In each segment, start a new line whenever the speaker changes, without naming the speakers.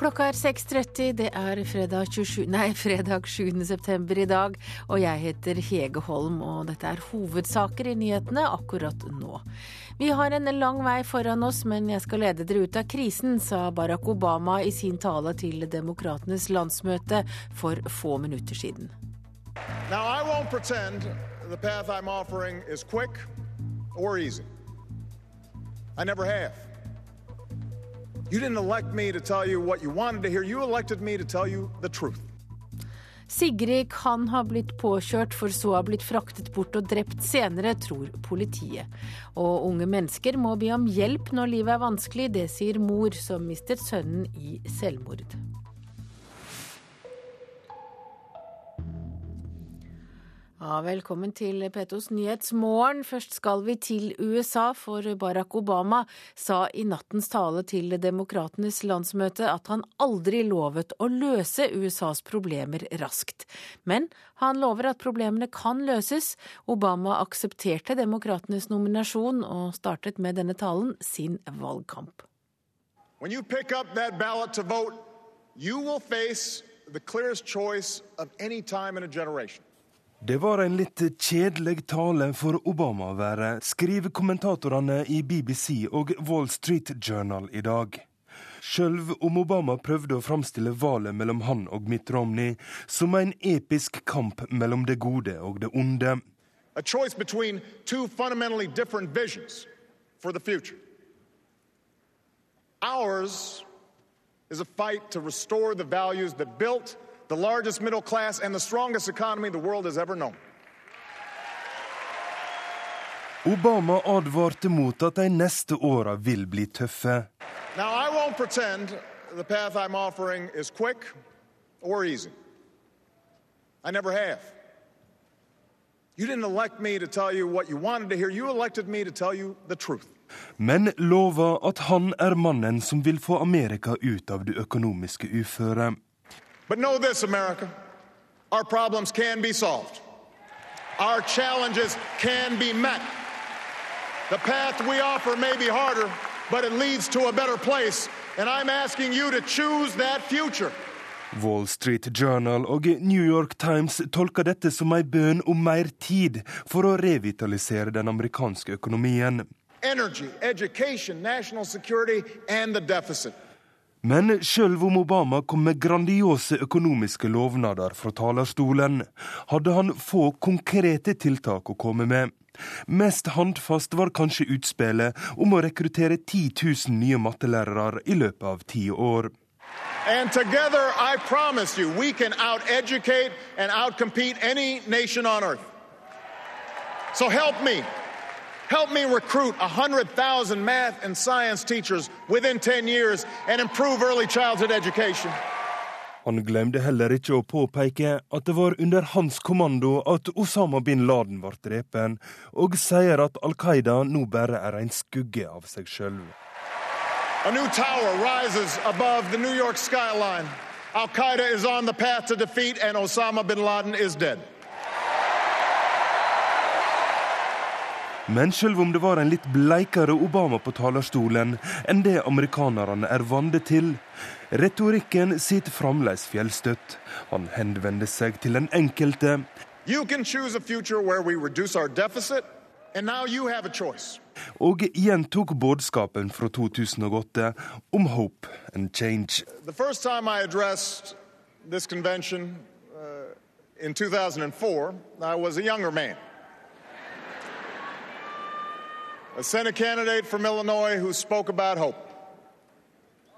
Klokka er 6.30, det er fredag, 27, nei, fredag 7. september i dag, og jeg heter Hege Holm, og dette er hovedsaker i nyhetene akkurat nå. Vi har en lang vei foran oss, men jeg skal lede dere ut av krisen, sa Barack Obama i sin tale til Demokratenes landsmøte for få minutter siden.
Now, I won't pretend the path I'm offering is quick or easy. I never have. You didn't elect me to tell you what you wanted to hear. You elected me to tell you the truth.
Sigrid kan ha blitt påkjørt, for så ha blitt fraktet bort og drept senere, tror politiet. Og unge mennesker må be om hjelp når livet er vanskelig, det sier mor som mistet sønnen i selvmord. Ja, velkommen til Petos Nyhetsmorgen. Først skal vi til USA, for Barack Obama sa i nattens tale til Demokratenes landsmøte at han aldri lovet å løse USAs problemer raskt. Men han lover at problemene kan løses. Obama aksepterte Demokratenes nominasjon og startet med denne talen sin valgkamp.
When you pick up that ballot to vote, you will face the clearest choice of any time in a generation.
Det var en litt kjedelig tale for Obama å være, skriver kommentatorene i BBC og Wall Street Journal i dag. Sjøl om Obama prøvde å framstille valget mellom han og Mitt Romney som en episk kamp mellom det gode og det onde.
A choice between two fundamentally different visions for the future. Ours is a fight to restore the values that built the largest middle class and the strongest economy the world has ever known.
Obama advarte mot at de neste åra vil bli tøffe.
Now, I won't pretend the path I'm offering is quick or easy. I never have. You didn't elect me to tell you what you wanted to hear. You elected me to tell you the truth.
Men lover at han er mannen som vil få Amerika ut av det økonomiske uføret.
But know this, America our problems can be solved, our challenges can be met. The path we offer may be harder, but it leads to a better place, and I'm asking you to choose that future.
Wall Street Journal og New York Times tolker dette som ei bønn om mer tid for å revitalisere den amerikanske økonomien.
Energy, education, national security, and the deficit.
Men sjøl om Obama kom med grandiose økonomiske lovnader fra talerstolen, hadde han få konkrete tiltak å komme med. Mest handfast var kanskje utspillet om å rekruttere 10 000 nye mattelærere i løpet av ti år.
And together, I promise you, we can out educate and outcompete any nation on earth. So help me. Help me recruit 100,000 math and science teachers within 10 years and improve early childhood education.
Han glemte heller ikke å påpeke at det var under hans kommando at Osama bin Laden ble drepen, og sier at Al Qaida nå bare er en skugge av seg sjøl.
A new tower rises above the New York skyline. Al Qaida is on the path to defeat, and Osama bin Laden is dead.
Men selv om det var en litt bleikere Obama på talerstolen enn det amerikanerne er vant til, retorikken sitter fremdeles fjellstøtt. Han henvender seg til den enkelte.
You can choose a future where we reduce our deficit, and now you have a choice.
Og gjentok budskapen fra 2008 om hope and change.
The first time I addressed this convention uh, in 2004, I was a younger man. A Senate candidate from Illinois who spoke about hope.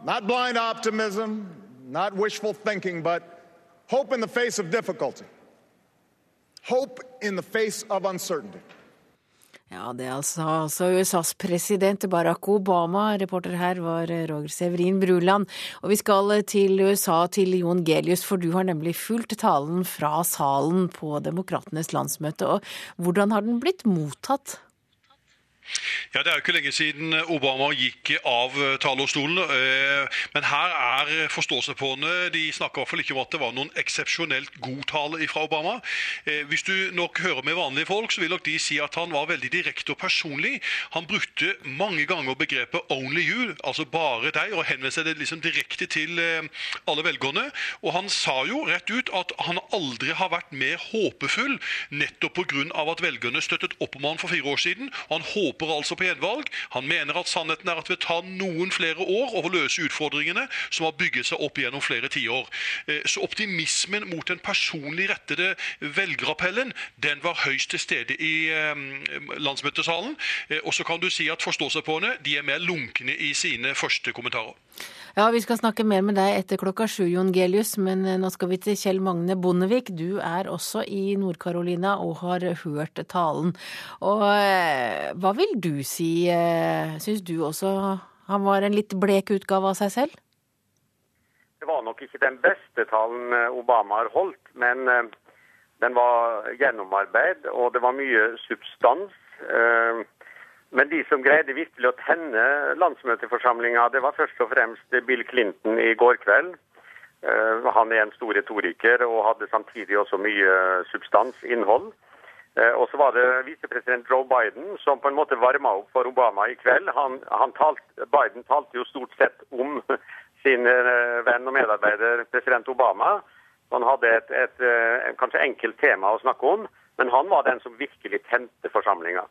Not blind optimism, not wishful thinking, but hope in the face of difficulty. Hope in the face of uncertainty.
Ja, det er altså, altså USAs president Barack Obama. Reporter her var Roger Severin Bruland. Og vi skal til USA, til Jon Gelius, for du har nemlig fulgt talen fra salen på Demokratenes landsmøte. Og hvordan har den blitt mottatt?
Ja, Det er jo ikke lenge siden Obama gikk av talerstolen. Eh, men her er forståsegpående. De snakker i hvert fall ikke om at det var noen eksepsjonelt god tale fra Obama. Eh, hvis du nok hører med vanlige folk, så vil nok de si at han var veldig direkte og personlig. Han brukte mange ganger begrepet 'only you', altså bare deg, og henvendte seg liksom direkte til eh, alle velgerne. Og han sa jo rett ut at han aldri har vært mer håpefull, nettopp pga. at velgerne støttet opp om han for fire år siden. han håper håper altså på gjenvalg. Han mener at sannheten er at det vil ta noen flere år å løse utfordringene som har bygget seg opp gjennom flere tiår. Eh, så optimismen mot den personlig rettede velgerappellen den var høyst til stede i eh, landsmøtesalen. Eh, og så kan du si at forståsegpåene de er mer lunkne i sine første kommentarer.
Ja, Vi skal snakke mer med deg etter klokka sju, Jon Gelius, men nå skal vi til Kjell Magne Bondevik. Du er også i Nord-Carolina og har hørt talen. Og hva vil du si? Eh, Syns du også han var en litt blek utgave av seg selv?
Det var nok ikke den beste talen eh, Obama har holdt, men eh, den var gjennomarbeid, og det var mye substans. Men de som greide virkelig å tenne landsmøteforsamlinga, det var først og fremst Bill Clinton i går kveld. Han er en stor retoriker og hadde samtidig også mye substans, innhold. Eh, og så var det visepresident Joe Biden som på en måte varma opp for Obama i kveld. Han, han talt, Biden talte jo stort sett om sin eh, venn og medarbeider president Obama. Han hadde et, et, et eh, kanskje enkelt tema å snakke om. Men han var den som virkelig tente forsamlinga.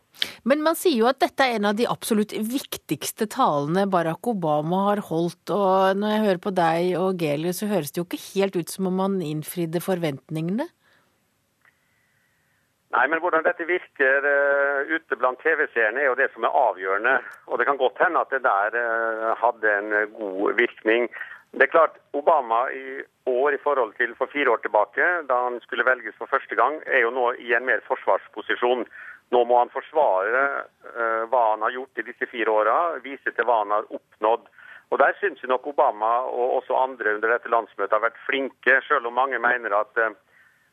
Men man sier jo at dette er en av de absolutt viktigste talene Barack Obama har holdt. Og når jeg hører på deg og Gelius, så høres det jo ikke helt ut som om han innfridde forventningene?
Nei, men Hvordan dette virker uh, ute blant TV-seerne, er jo det som er avgjørende. Og Det kan godt hende at det der uh, hadde en god virkning. Det er klart, Obama i år i forhold til for fire år tilbake, da han skulle velges for første gang, er jo nå i en mer forsvarsposisjon. Nå må han forsvare uh, hva han har gjort i disse fire åra, vise til hva han har oppnådd. Og Der syns nok Obama og også andre under dette landsmøtet har vært flinke, selv om mange mener at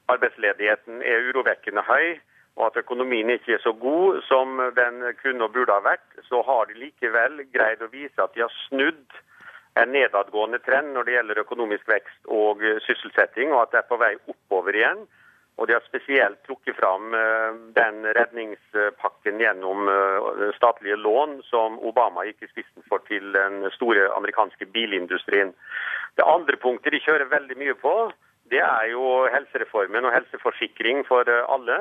arbeidsledigheten er urovekkende høy, og at økonomien ikke er så god som den kunne og burde ha vært, så har de likevel greid å vise at de har snudd en nedadgående trend når det gjelder økonomisk vekst og sysselsetting, og at det er på vei oppover igjen. Og de har spesielt trukket fram eh, den redningspakken gjennom eh, statlige lån som Obama gikk i spissen for til den store amerikanske bilindustrien. Det andre punktet de kjører veldig mye på, det er jo helsereformen og helseforsikring for eh, alle.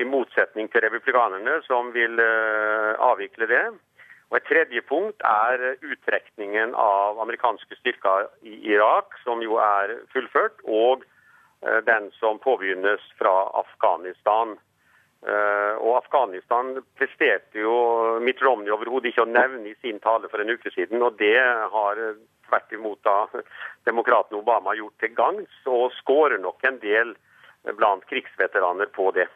I motsetning til republikanerne, som vil uh, avvikle det. Og Et tredje punkt er uttrekningen av amerikanske styrker i Irak, som jo er fullført, og uh, den som påbegynnes fra Afghanistan. Og Afghanistan presterte jo Mitt Romney overhodet ikke å nevne i sin tale for en uke siden, og det har tvert imot da demokraten Obama gjort til gagns, og skårer nok en del blant krigsveteraner på det.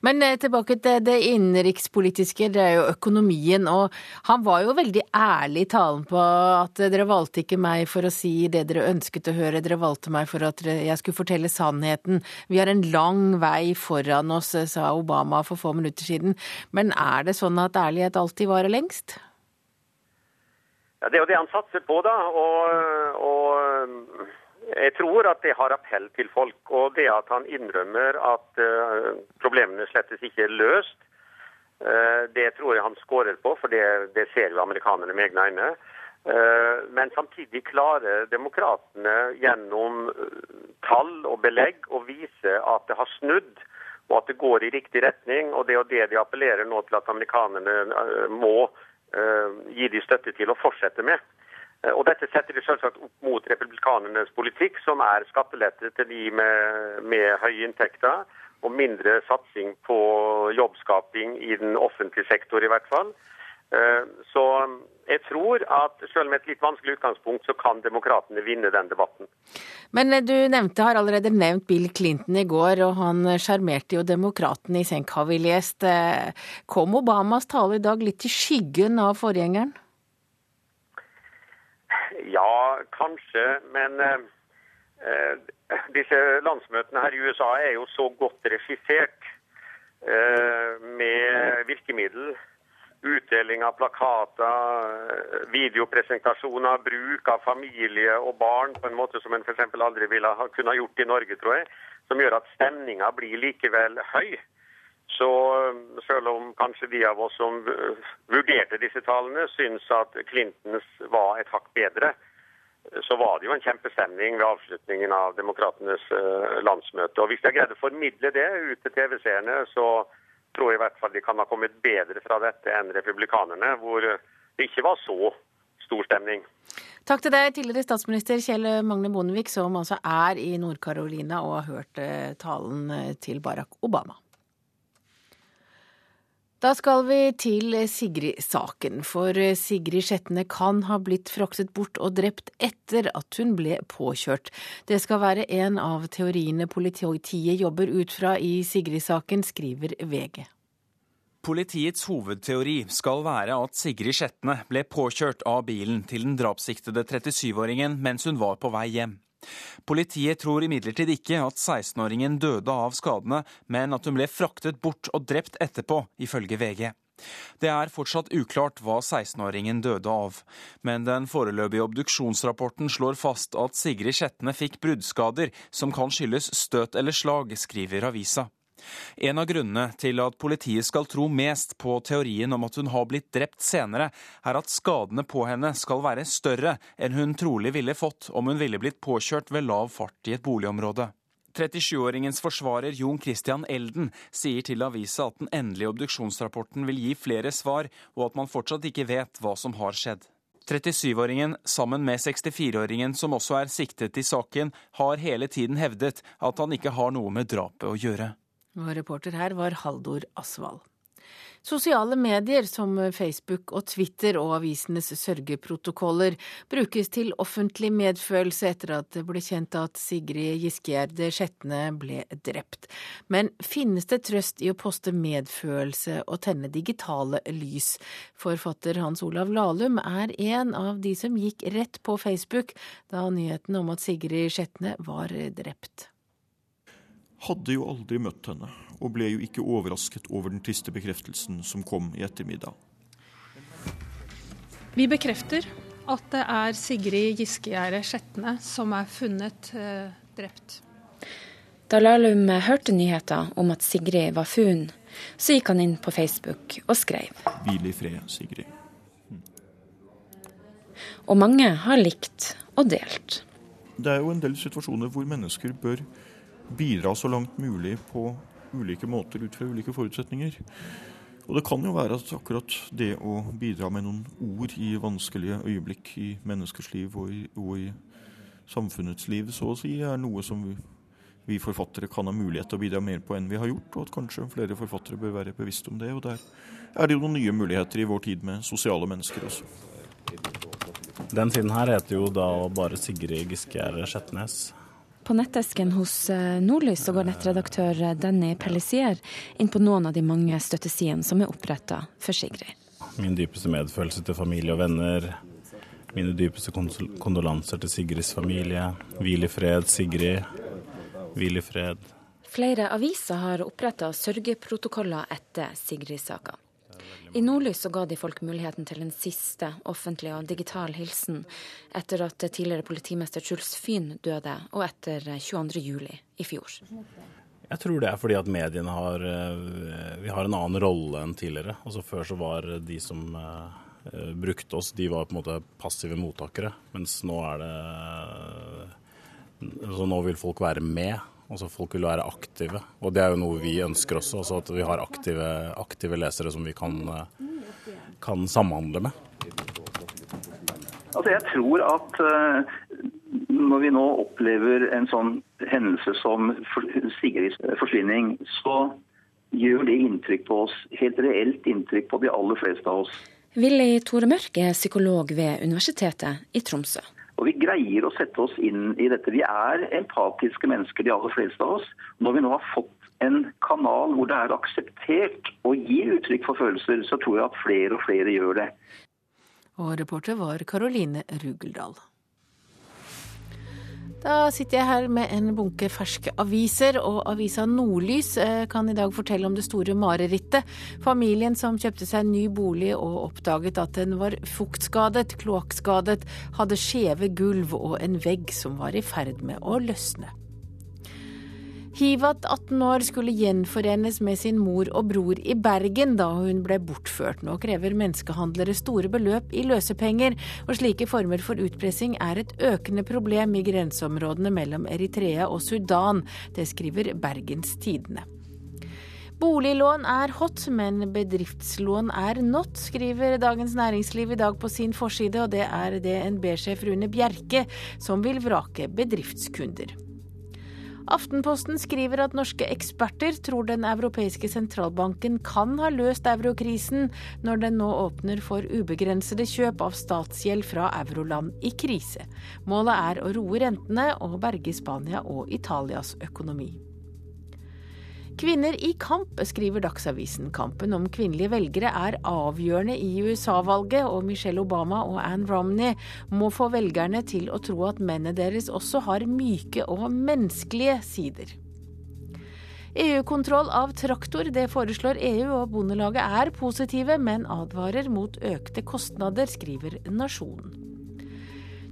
Men eh, tilbake til det innenrikspolitiske, det er jo økonomien. Og han var jo veldig ærlig i talen på at dere valgte ikke meg for å si det dere ønsket å høre, dere valgte meg for at jeg skulle fortelle sannheten. Vi har en lang vei foran oss, sa Obama for få minutter siden. Men er det sånn at ærlighet alltid varer lengst?
Ja, Det er jo det han satser på, da. Og, og, jeg tror at det har appell til folk. Og det at han innrømmer at uh, problemene slettes ikke er løst, uh, det tror jeg han skårer på, for det, det ser jo amerikanerne med egne øyne. Uh, men samtidig klarer demokratene gjennom tall og belegg å vise at det har snudd, og at det går i riktig retning. Og det er jo det de appellerer nå til at amerikanerne må Eh, gi de støtte til å fortsette med. Eh, og Dette setter de selvsagt opp mot republikanernes politikk, som er skattelette til de med, med høye inntekter, og mindre satsing på jobbskaping i den offentlige sektor, i hvert fall. Eh, så jeg tror at selv med et litt vanskelig utgangspunkt, så kan demokratene vinne den debatten.
Men eh, du nevnte, har allerede nevnt Bill Clinton i går, og han sjarmerte jo demokratene i senk, har vi lest. Eh, kom Obamas tale i dag litt i skyggen av forgjengeren?
Ja, kanskje. Men eh, disse landsmøtene her i USA er jo så godt regissert eh, med virkemiddel utdeling av plakater, videopresentasjoner, bruk av familie og barn på en måte som en f.eks. aldri ville ha kunnet gjort i Norge, tror jeg, som gjør at stemninga blir likevel høy. Så selv om kanskje de av oss som vurderte disse tallene, syns at Clintons var et hakk bedre, så var det jo en kjempestemning ved avslutningen av Demokratenes landsmøte. Og Hvis jeg greide å formidle det ut til TV-seerne, så tror i hvert fall de kan ha kommet bedre fra dette enn republikanerne, hvor det ikke var så stor stemning.
Takk til deg, tidligere statsminister Kjell Magne Bondevik, som altså er i Nord-Carolina og har hørt talen til Barack Obama. Da skal vi til Sigrid-saken, for Sigrid Skjetne kan ha blitt fraktet bort og drept etter at hun ble påkjørt. Det skal være en av teoriene politiet jobber ut fra i Sigrid-saken, skriver VG.
Politiets hovedteori skal være at Sigrid Skjetne ble påkjørt av bilen til den drapssiktede 37-åringen mens hun var på vei hjem. Politiet tror imidlertid ikke at 16-åringen døde av skadene, men at hun ble fraktet bort og drept etterpå, ifølge VG. Det er fortsatt uklart hva 16-åringen døde av, men den foreløpige obduksjonsrapporten slår fast at Sigrid Skjetne fikk bruddskader som kan skyldes støt eller slag, skriver avisa. En av grunnene til at politiet skal tro mest på teorien om at hun har blitt drept senere, er at skadene på henne skal være større enn hun trolig ville fått om hun ville blitt påkjørt ved lav fart i et boligområde. 37-åringens forsvarer Jon Christian Elden sier til avisa at den endelige obduksjonsrapporten vil gi flere svar, og at man fortsatt ikke vet hva som har skjedd. 37-åringen, sammen med 64-åringen som også er siktet i saken, har hele tiden hevdet at han ikke har noe med drapet å gjøre.
Og reporter her var Haldor Asvald. Sosiale medier som Facebook og Twitter og avisenes sørgeprotokoller brukes til offentlig medfølelse etter at det ble kjent at Sigrid Giskegjerde Skjetne ble drept. Men finnes det trøst i å poste medfølelse og tenne digitale lys? Forfatter Hans Olav Lahlum er en av de som gikk rett på Facebook da nyheten om at Sigrid Skjetne var drept
hadde jo aldri møtt henne, og ble jo ikke overrasket over den triste bekreftelsen som kom i ettermiddag.
Vi bekrefter at det er Sigrid Giskegjerde Skjetne som er funnet eh, drept.
Da Lahlum hørte nyheter om at Sigrid var funnet, så gikk han inn på Facebook og skrev.
Hvil i fred, Sigrid.
Mm. Og mange har likt og delt.
Det er jo en del situasjoner hvor mennesker bør bidra så langt mulig på ulike måter ut fra ulike forutsetninger. Og det kan jo være at akkurat det å bidra med noen ord i vanskelige øyeblikk i menneskers liv og i, og i samfunnets liv, så å si, er noe som vi, vi, forfattere kan ha mulighet til å bidra mer på enn vi har gjort, og at kanskje flere forfattere bør være bevisst om det. Og der er det jo noen nye muligheter i vår tid med sosiale mennesker også.
Den siden her heter jo da bare Sigrid Giske Skjetnes.
På nettesken hos eh, Nordlys så går nettredaktør eh, Danny Pellissier inn på noen av de mange støttesidene som er oppretta for Sigrid.
Min dypeste medfølelse til familie og venner. Mine dypeste kondolanser til Sigrids familie. Hvil i fred, Sigrid. Hvil i fred.
Flere aviser har oppretta sørgeprotokoller etter Sigrid-saka. I Nordlys så ga de folk muligheten til en siste offentlig og digital hilsen etter at tidligere politimester Truls Fyn døde, og etter 22.07. i fjor.
Jeg tror det er fordi at mediene har eh, Vi har en annen rolle enn tidligere. Altså Før så var de som uh, brukte oss, de var på en måte passive mottakere. Mens nå er det Så nå vil folk være med. Altså Folk vil være aktive, og det er jo noe vi ønsker også. Altså at vi har aktive, aktive lesere som vi kan, kan, samhandle med.
Altså Jeg tror at uh, når vi nå opplever en sånn hendelse som Sigrids forsvinning, så gjør det inntrykk på oss, helt reelt inntrykk på de aller fleste av oss.
Willy Tore Mørk er psykolog ved Universitetet i Tromsø.
Og Vi greier å sette oss inn i dette. Vi er empatiske mennesker, de aller fleste av oss. Når vi nå har fått en kanal hvor det er akseptert å gi uttrykk for følelser, så tror jeg at flere og flere gjør det.
Og reporter var Karoline Rugeldal. Da sitter jeg her med en bunke ferske aviser, og avisa Nordlys eh, kan i dag fortelle om det store marerittet. Familien som kjøpte seg en ny bolig og oppdaget at den var fuktskadet, kloakkskadet, hadde skjeve gulv og en vegg som var i ferd med å løsne. Hivat, 18 år, skulle gjenforenes med sin mor og bror i Bergen da hun ble bortført. Nå krever menneskehandlere store beløp i løsepenger, og slike former for utpressing er et økende problem i grenseområdene mellom Eritrea og Sudan. Det skriver Bergens Tidende. Boliglån er hot, men bedriftslån er not, skriver Dagens Næringsliv i dag på sin forside, og det er DNB-sjef Rune Bjerke som vil vrake bedriftskunder. Aftenposten skriver at norske eksperter tror Den europeiske sentralbanken kan ha løst eurokrisen når den nå åpner for ubegrensede kjøp av statsgjeld fra euroland i krise. Målet er å roe rentene og berge Spania og Italias økonomi. Kvinner i kamp, skriver Dagsavisen. Kampen om kvinnelige velgere er avgjørende i USA-valget, og Michelle Obama og Ann Romney må få velgerne til å tro at mennene deres også har myke og menneskelige sider. EU-kontroll av traktor, det foreslår EU, og Bondelaget er positive, men advarer mot økte kostnader, skriver Nasjonen.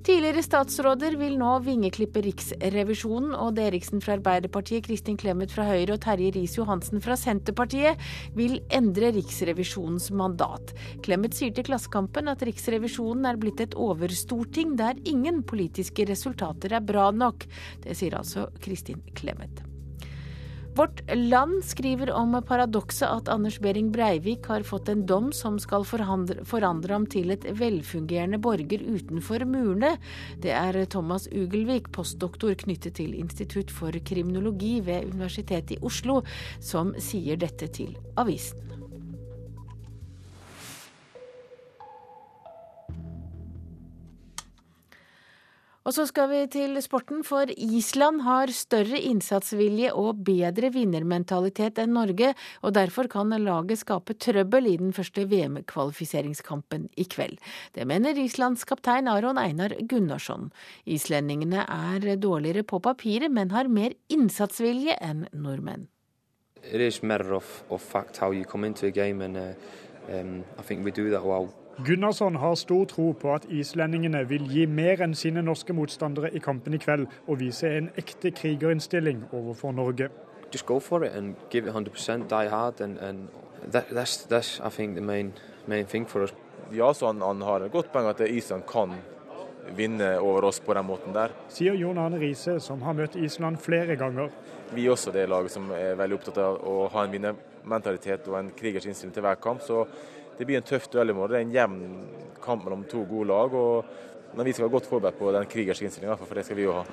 Tidligere statsråder vil nå vingeklippe Riksrevisjonen. Odd Eriksen fra Arbeiderpartiet, Kristin Clemet fra Høyre og Terje Riis-Johansen fra Senterpartiet vil endre Riksrevisjonens mandat. Clemet sier til Klassekampen at Riksrevisjonen er blitt et overstorting der ingen politiske resultater er bra nok. Det sier altså Kristin Clemet. Vårt Land skriver om paradokset at Anders Behring Breivik har fått en dom som skal forandre, forandre ham til et velfungerende borger utenfor murene. Det er Thomas Ugelvik, postdoktor knyttet til Institutt for kriminologi ved Universitetet i Oslo, som sier dette til avisen. Og så skal vi til sporten, for Island har større innsatsvilje og bedre vinnermentalitet enn Norge, og derfor kan laget skape trøbbel i den første VM-kvalifiseringskampen i kveld. Det mener Islands kaptein Aron Einar Gunnarsson. Islendingene er dårligere på papiret, men har mer innsatsvilje enn nordmenn.
It is matter of, of fact how you come into a game and uh, um, I think we do that well.
Gunnarsson har stor tro på at islendingene vil gi mer enn sine norske motstandere i kampen i kveld, og vise en ekte krigerinnstilling overfor Norge.
Just go for it and give it 100%, die hard, and, and that, that's, that's I think the main, main thing for us.
Ja, så han, han har et godt poeng at Island kan vinne over oss på den måten der.
Sier Jon Arne Riise, som har møtt Island flere ganger.
Vi er også det laget som er veldig opptatt av å ha en vinnermentalitet og en krigers innstilling til hver kamp. så det blir en tøff duell i morgen. Det er en jevn kamp mellom to gode lag. og men Vi skal være godt forberedt på den krigerske innstillinga, for det skal vi jo ha.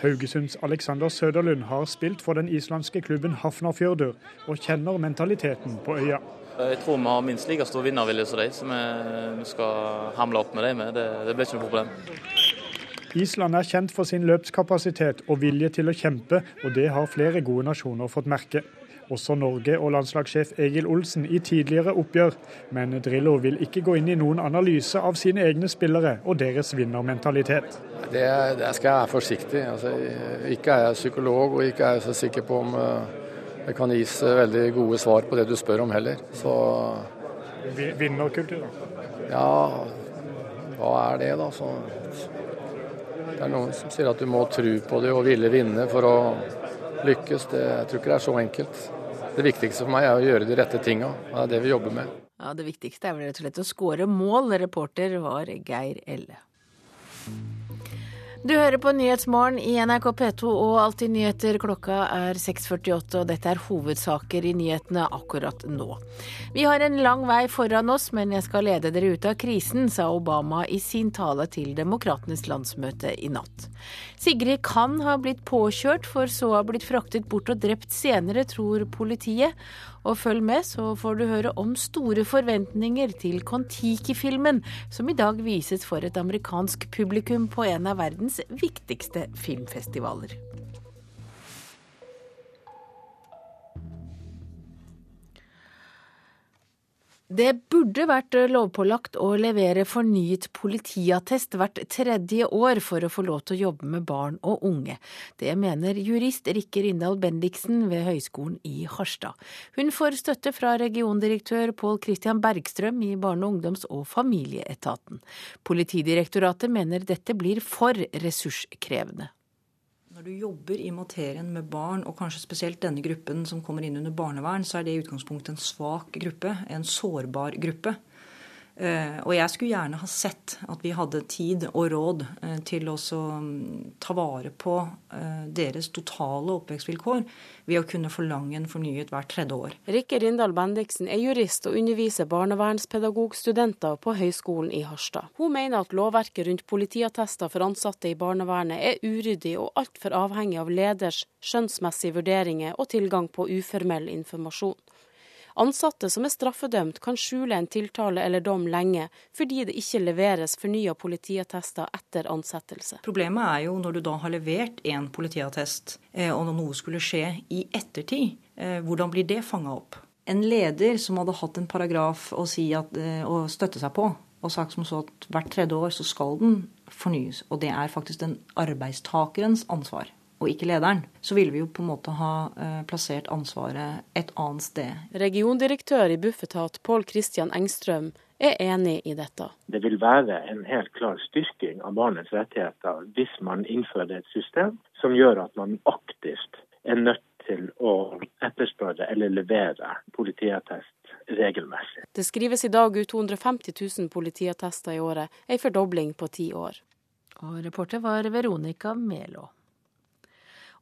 Haugesunds Alexander Søderlund har spilt for den islandske klubben Hafnarfjørdur, og kjenner mentaliteten på øya.
Jeg tror vi har minst like stor vinnervilje som de, så vi skal hamle opp med dem med. Det, det blir ikke noe problem.
Island er kjent for sin løpskapasitet og vilje til å kjempe, og det har flere gode nasjoner fått merke også Norge og landslagssjef Egil Olsen i tidligere oppgjør. Men Drillo vil ikke gå inn i noen analyse av sine egne spillere og deres vinnermentalitet.
Det, det skal jeg være forsiktig. Altså, ikke er jeg psykolog, og ikke er jeg så sikker på om eh, det kan gis eh, veldig gode svar på det du spør om heller. Så
Vinnerkultur, da?
Ja, hva er det, da? Så, det er noen som sier at du må tro på det og ville vinne for å lykkes. Det, jeg tror ikke det er så enkelt. Det viktigste for meg er å gjøre de rette tinga. Det er det vi jobber med.
Ja, Det viktigste er vel rett og slett å skåre mål. Reporter var Geir Elle. Du hører på Nyhetsmorgen i NRK P2 og Alltid nyheter. Klokka er 6.48, og dette er hovedsaker i nyhetene akkurat nå. Vi har en lang vei foran oss, men jeg skal lede dere ut av krisen, sa Obama i sin tale til Demokratenes landsmøte i natt. Sigrid kan ha blitt påkjørt, for så ha blitt fraktet bort og drept senere, tror politiet. Og følg med, så får du høre om store forventninger til Kon-Tiki-filmen, som i dag vises for et amerikansk publikum på en av verdens viktigste filmfestivaler. Det burde vært lovpålagt å levere fornyet politiattest hvert tredje år for å få lov til å jobbe med barn og unge. Det mener jurist Rikke Rindal Bendiksen ved Høgskolen i Harstad. Hun får støtte fra regiondirektør Pål Christian Bergstrøm i Barne-, ungdoms- og familieetaten. Politidirektoratet mener dette blir for ressurskrevende.
Når du jobber i materien med barn, og kanskje spesielt denne gruppen som kommer inn under barnevern, så er det i utgangspunktet en svak gruppe, en sårbar gruppe. Eh, og jeg skulle gjerne ha sett at vi hadde tid og råd eh, til å mm, ta vare på eh, deres totale oppvekstvilkår ved å kunne forlange en fornyet hvert tredje år.
Rikke Rindal Bendiksen er jurist og underviser barnevernspedagogstudenter på Høgskolen i Harstad. Hun mener at lovverket rundt politiattester for ansatte i barnevernet er uryddig og altfor avhengig av leders skjønnsmessige vurderinger og tilgang på uformell informasjon. Ansatte som er straffedømt kan skjule en tiltale eller dom lenge, fordi det ikke leveres fornya politiattester etter ansettelse.
Problemet er jo når du da har levert en politiattest, eh, og når noe skulle skje i ettertid, eh, hvordan blir det fanga opp? En leder som hadde hatt en paragraf å, si at, eh, å støtte seg på, og sagt som så at hvert tredje år så skal den fornyes, og det er faktisk den arbeidstakerens ansvar og ikke lederen, så ville vi jo på en måte ha eh, plassert ansvaret et annet sted.
Regiondirektør i Bufetat Pål Christian Engstrøm er enig i dette.
Det vil være en helt klar styrking av barnets rettigheter hvis man innfører et system som gjør at man aktivt er nødt til å etterspørre eller levere politiattest regelmessig.
Det skrives i dag ut 250 000 politiattester i året, en fordobling på ti år.
Og reporter var Veronica Melå.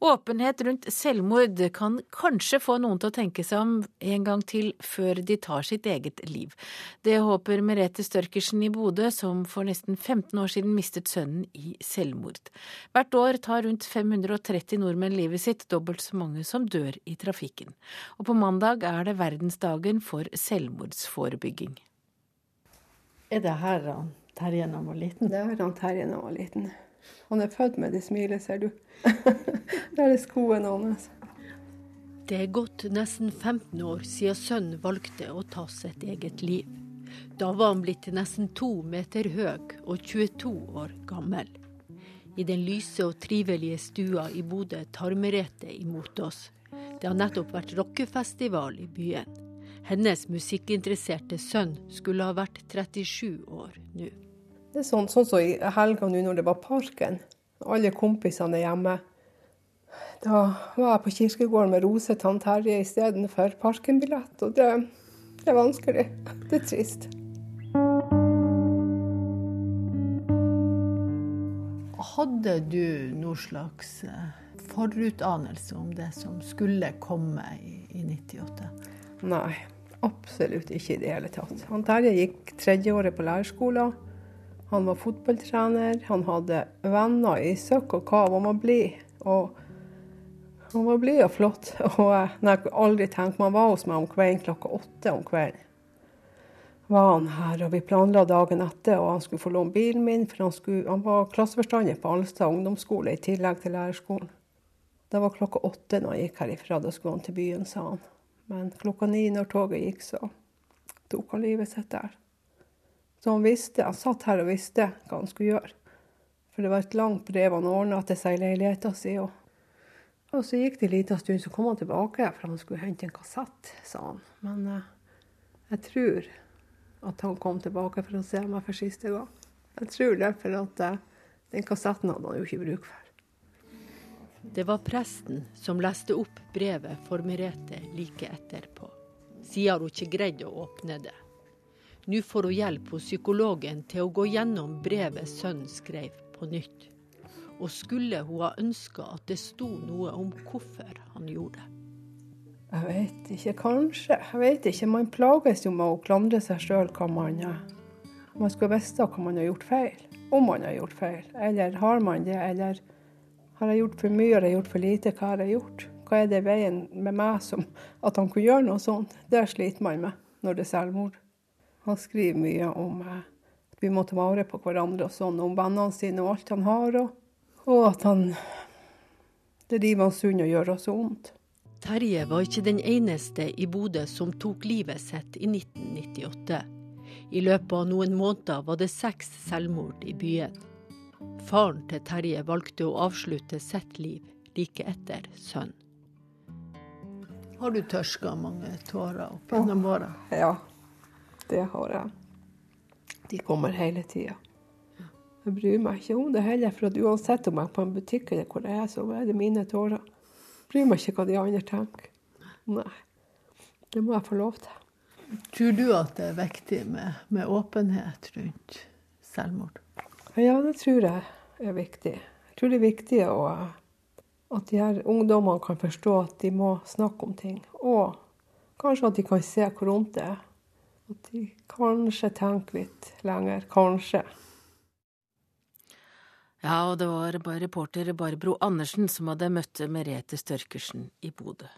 Åpenhet rundt selvmord kan kanskje få noen til å tenke seg om en gang til før de tar sitt eget liv. Det håper Merete Størkersen i Bodø, som for nesten 15 år siden mistet sønnen i selvmord. Hvert år tar rundt 530 nordmenn livet sitt, dobbelt så mange som dør i trafikken. Og på mandag er det verdensdagen for selvmordsforebygging.
Er det her Terje da han var liten?
Det er her Terje da han var liten. Han er født med det smilet, ser du. Der er skoene hans.
Det er gått nesten 15 år siden sønnen valgte å ta sitt eget liv. Da var han blitt nesten to meter høy og 22 år gammel. I den lyse og trivelige stua i Bodø tar Merete imot oss. Det har nettopp vært rockefestival i byen. Hennes musikkinteresserte sønn skulle ha vært 37 år nå.
Det er sånn, sånn som i helga nå når det var Parken. Alle kompisene er hjemme. Da var jeg på kirkegården med Rose Tann Terje istedenfor Parken-billett. Og det, det er vanskelig. Det er trist.
Hadde du noe slags eh, forutanelse om det som skulle komme i, i 98?
Nei, absolutt ikke i det hele tatt. Han Terje gikk tredjeåret på lærerskolen. Han var fotballtrener, han hadde venner i søkk og kav. Han var blid. Og han var blid og flott. Og jeg aldri tenkt Man var hos meg om kvelden klokka åtte om kvelden. Var han her, og Vi planla dagen etter, og han skulle få låne bilen min. For han, skulle, han var klasseforstander på Alstad ungdomsskole i tillegg til lærerskolen. Det var klokka åtte når han gikk herifra. Da skulle han til byen, sa han. Men klokka ni når toget gikk, så tok han livet sitt der. Så han visste, han satt her og visste hva han skulle gjøre. For det var et langt brev han ordna til seg i leiligheta si. Og, og, så gikk det en liten stund, så kom han tilbake, for han skulle hente en kassett, sa han. Men eh, jeg tror at han kom tilbake for å se meg for siste gang. Jeg tror det, for at eh, den kassetten hadde han jo ikke bruk for.
Det var presten som leste opp brevet for Merete like etterpå, siden hun ikke greide å åpne det. Nå får hun hjelp hos psykologen til å gå gjennom brevet sønnen skrev, på nytt. Og skulle hun ha ønska at det sto noe om hvorfor han gjorde det?
Jeg vet ikke, kanskje. Jeg vet ikke. Man plages jo med å klandre seg sjøl hva man Man skulle visst hva man har gjort feil. Om man har gjort feil. Eller har man det? Eller har jeg gjort for mye, har jeg gjort for lite? Hva har jeg gjort? Hva er det veien med meg som at han kunne gjøre noe sånt? Det sliter man med når det er selvmord. Han skriver mye om eh, at vi må ta vare på hverandre og sånn, om vennene sine og alt han har, og, og at han det driver han sunn og gjør oss vondt.
Terje var ikke den eneste i Bodø som tok livet sitt i 1998. I løpet av noen måneder var det seks selvmord i byen. Faren til Terje valgte å avslutte sitt liv like etter sønnen. Har du tørska mange tårer opp gjennom åra?
Ja, det har jeg. De kommer hele tida. Jeg bryr meg ikke om det heller, for uansett om jeg er på en butikk eller hvor jeg er, så er det mine tårer. Jeg bryr meg ikke hva de andre tenker. Nei. Det må jeg få lov til.
Tror du at det er viktig med, med åpenhet rundt selvmord?
Ja, det tror jeg er viktig. Jeg tror det er viktig å, at de her ungdommene kan forstå at de må snakke om ting. Og kanskje at de kan se hvor vondt det er. At de kanskje tenker litt lenger. Kanskje.
Ja, og det var reporter Barbro Andersen som hadde møtt Merete Størkersen i Bodø.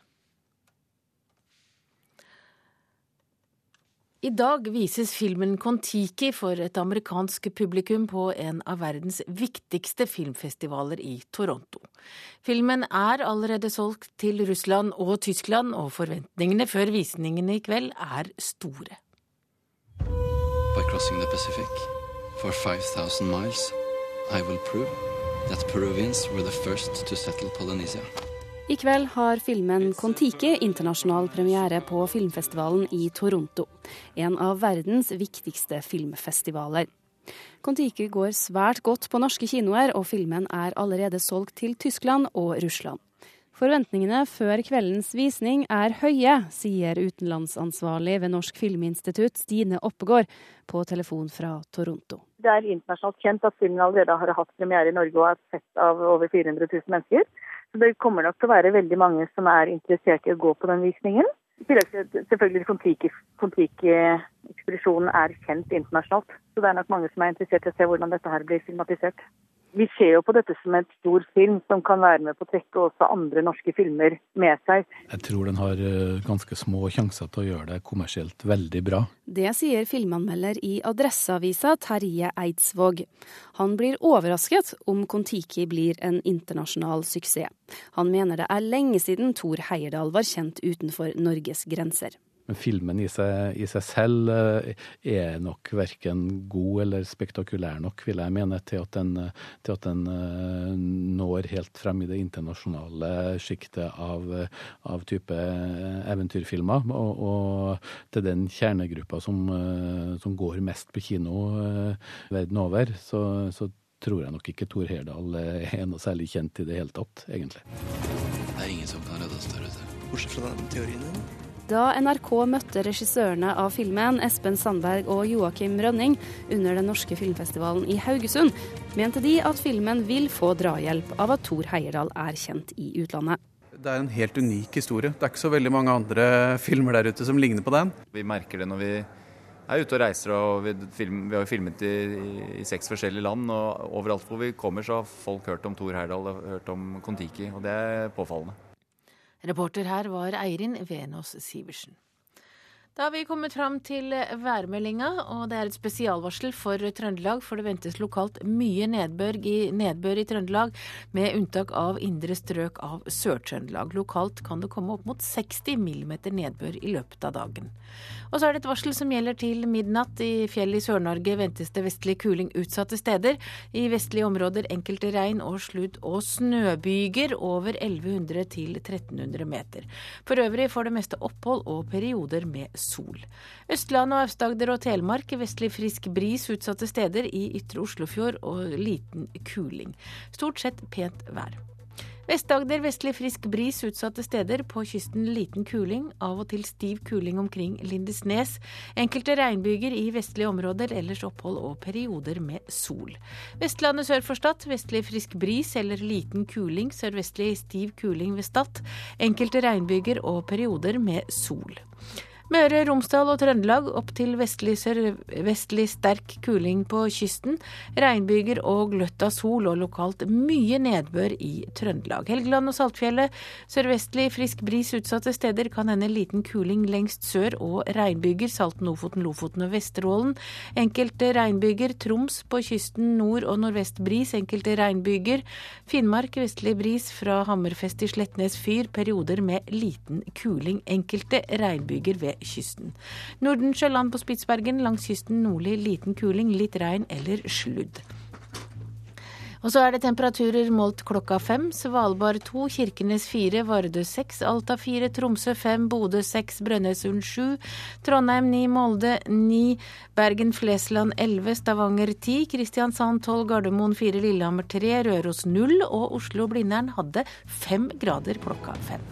I dag vises filmen Kon-Tiki for et amerikansk publikum på en av verdens viktigste filmfestivaler i Toronto. Filmen er allerede solgt til Russland og Tyskland, og forventningene før visningene i kveld er store.
Crossing the Pacific for 5000 miles, I will prove that Peruvians were the first to settle Polynesia.
I kveld har filmen Kon-Tiki internasjonal premiere på filmfestivalen i Toronto. En av verdens viktigste filmfestivaler. Kon-Tiki går svært godt på norske kinoer, og filmen er allerede solgt til Tyskland og Russland. Forventningene før kveldens visning er høye, sier utenlandsansvarlig ved Norsk Filminstitutt Stine Oppegård på telefon fra Toronto.
Det er internasjonalt kjent at filmen allerede har hatt premiere i Norge og er sett av over 400 000 mennesker. Så det kommer nok til å være veldig mange som er interessert i å gå på den visningen. I tillegg til selvfølgelig Kon-Tiki-ekspedisjonen er kjent internasjonalt. Så det er nok mange som er interessert i å se hvordan dette her blir filmatisert. Vi ser jo på dette som en stor film som kan være med på å trekke også andre norske filmer med seg.
Jeg tror den har eh, ganske små sjanser til å gjøre det kommersielt veldig bra.
Det sier filmanmelder i Adresseavisa Terje Eidsvåg. Han blir overrasket om Kon-Tiki blir en internasjonal suksess. Han mener det er lenge siden Thor Heyerdahl var kjent utenfor Norges grenser.
Men filmen i seg, i seg selv eh, er nok verken god eller spektakulær nok, vil jeg mene, til at den, til at den eh, når helt frem i det internasjonale sjiktet av, av, type eventyrfilmer. Og, og, til den kjernegruppa som, eh, som, går mest på kino verden over, så, så tror jeg nok ikke Thor Herdal er noe særlig kjent i det hele tatt, egentlig.
Det er ingen som kan redde oss der ute. Bortsett fra den teorien din.
Da NRK møtte regissørene av filmen, Espen Sandberg og Joakim Rønning, under den norske filmfestivalen i Haugesund, mente de at filmen vil få drahjelp av at Thor Heyerdahl er kjent i utlandet.
Det er en helt unik historie. Det er ikke så veldig mange andre filmer der ute som ligner på den.
Vi merker det når vi er ute og reiser, og vi, film, vi har jo filmet i, i, seks forskjellige land. og Overalt hvor vi kommer, så har folk hørt om Thor Heyerdahl og hørt om Kon-Tiki, og det er påfallende.
Reporter her var Eirin Venås Sivertsen. Da har vi kommet fram til værmeldinga, og det er et spesialvarsel for Trøndelag. For det ventes lokalt mye nedbør i, nedbør i Trøndelag, med unntak av indre strøk av Sør-Trøndelag. Lokalt kan det komme opp mot 60 millimeter nedbør i løpet av dagen. Og så er det et varsel som gjelder til midnatt. I fjellet i Sør-Norge ventes det vestlig kuling utsatte steder. I vestlige områder enkelte regn og sludd- og snøbyger over 1100 til 1300 meter. For øvrig får det meste opphold og perioder med sol. Østlandet og Aust-Agder og Telemark vestlig frisk bris utsatte steder. I ytre Oslofjord og liten kuling. Stort sett pent vær. Vest-Agder vestlig frisk bris utsatte steder. På kysten liten kuling, av og til stiv kuling omkring Lindesnes. Enkelte regnbyger i vestlige områder, ellers opphold og perioder med sol. Vestlandet sør for Stad vestlig frisk bris eller liten kuling, sørvestlig stiv kuling ved Stad. Enkelte regnbyger og perioder med sol. Møre, Romsdal og Trøndelag opp til vestlig, vestlig sterk kuling på kysten. Regnbyger og gløtt av sol og lokalt mye nedbør i Trøndelag. Helgeland og Saltfjellet sørvestlig frisk bris utsatte steder. Kan hende liten kuling lengst sør og regnbyger. Salten, Ofoten, Lofoten og Vesterålen. Enkelte regnbyger. Troms på kysten nord og nordvest bris. Enkelte regnbyger. Finnmark vestlig bris fra Hammerfest til Slettnes fyr. Perioder med liten kuling. Enkelte regnbyger ved kysten. Nordensjøland på Spitsbergen, langs kysten nordlig liten kuling, litt regn eller sludd. Og så er det temperaturer målt klokka fem. Svalbard to, Kirkenes fire, Vardø seks, Alta fire, Tromsø fem, Bodø seks, Brønnøysund sju, Trondheim ni, Molde ni, Bergen Flesland elleve, Stavanger ti, Kristiansand tolv, Gardermoen fire, Lillehammer tre, Røros null og Oslo-Blindern hadde fem grader klokka fem.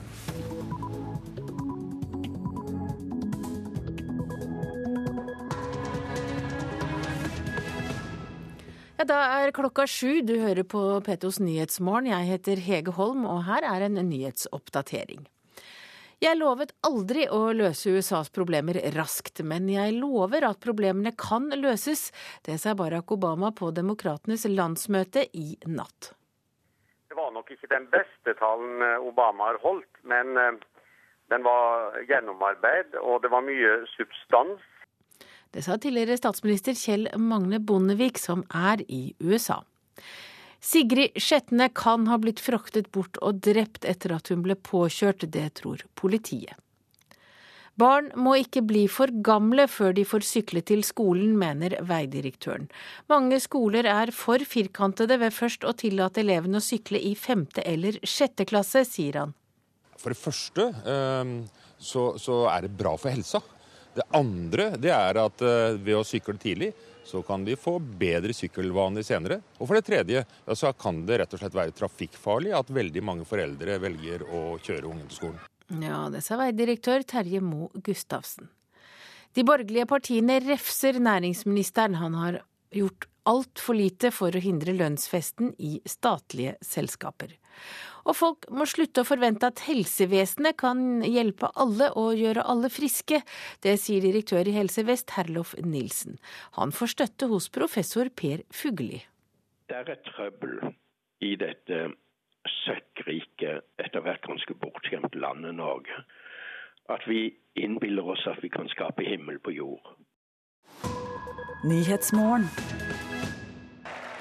Da er klokka sju. Du hører på Petos Nyhetsmorgen. Jeg heter Hege Holm, og her er en nyhetsoppdatering. Jeg lovet aldri å løse USAs problemer raskt, men jeg lover at problemene kan løses. Det sa Barack Obama på Demokratenes landsmøte i natt.
Det var nok ikke den beste talen Obama har holdt, men eh, den var gjennomarbeid, og det var mye substans
det sa tidligere statsminister Kjell Magne Bondevik, som er i USA. Sigrid Skjetne kan ha blitt fraktet bort og drept etter at hun ble påkjørt, det tror politiet. Barn må ikke bli for gamle før de får sykle til skolen, mener veidirektøren. Mange skoler er for firkantede ved først å tillate elevene å sykle i femte eller sjette klasse, sier han.
For det første eh, så, så er det bra for helsa. Det andre det er at eh, ved å sykle tidlig, så kan de få bedre sykkelvaner senere. Og for det tredje ja, så kan det rett og slett være trafikkfarlig at veldig mange foreldre velger å kjøre ungen til skolen.
Ja, det sa veidirektør Terje Moe Gustavsen. De borgerlige partiene refser næringsministeren. Han har gjort altfor lite for å hindre lønnsfesten i statlige selskaper. Og folk må slutte å forvente at helsevesenet kan hjelpe alle og gjøre alle friske. Det sier direktør i Helse Vest, Herlof Nilsen. Han får støtte hos professor Per Fugli.
Det er et trøbbel i dette søkkrike, etter hvert ganske bortskjemte landet Norge. At vi innbiller oss at vi kan skape himmel på jord.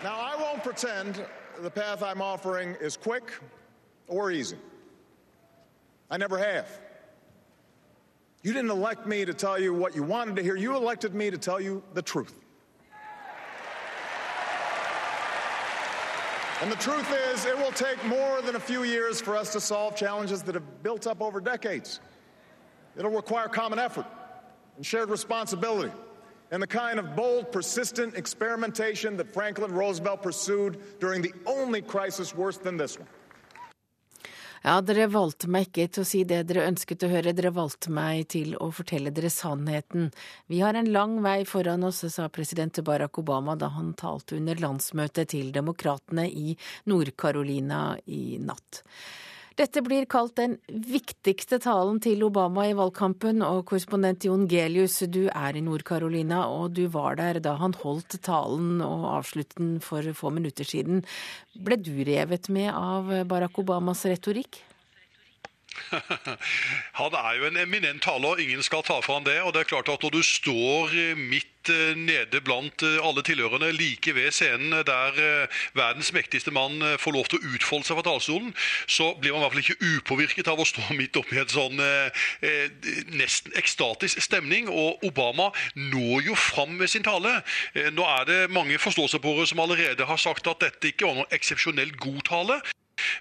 Now, I won't pretend the path I'm offering is quick or easy. I never have. You didn't elect me to tell you what you wanted to hear, you elected me to tell you the truth. And the truth is, it will take more than a few years for us to solve challenges that have built up over decades. It'll require common effort and shared responsibility and the kind of bold, persistent experimentation that Franklin Roosevelt pursued during the only crisis worse than this one.
Ja, dere valgte meg ikke til å si det dere ønsket å høre, dere valgte meg til å fortelle dere sannheten. Vi har en lang vei foran oss, sa president Barack Obama da han talte under landsmøtet til demokratene i Nord-Carolina i natt. Dette blir kalt den viktigste talen til Obama i valgkampen, og korrespondent Jon Gelius, du er i Nord-Carolina, og du var der da han holdt talen og avsluttet den for få minutter siden. Ble du revet med av Barack Obamas retorikk?
Han er jo en eminent taler, ingen skal ta fra han det. og det er klart at Når du står midt eh, nede blant eh, alle tilhørende, like ved scenen der eh, verdens mektigste mann får lov til å utfolde seg fra talerstolen, så blir man i hvert fall ikke upåvirket av å stå midt oppi en sånn eh, nesten ekstatisk stemning. Og Obama når jo fram med sin tale. Nå er det mange forståelsespåere som allerede har sagt at dette ikke var noen eksepsjonelt god tale.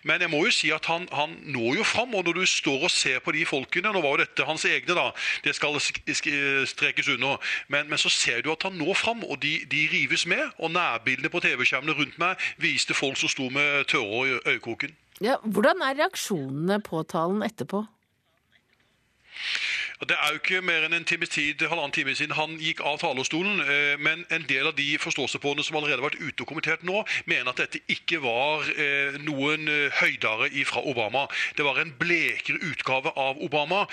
Men jeg må jo si at han, han, når jo fram. Og når du står og ser på de folkene Nå var jo dette hans egne, da. Det skal strekes under. Men, men så ser du at han når fram, og de, de rives med. Og nærbildene på TV-skjermene rundt meg viste folk som sto med tørre i øyekroken.
Ja, hvordan er reaksjonene på talen etterpå?
Det er jo ikke mer enn en times tid, halvannen time siden han gikk av talerstolen. Eh, men en del av de forståelsespående som allerede har vært ute og kommentert nå, mener at dette ikke var eh, noen eh, høydere fra Obama. Det var en blekere utgave av Obama.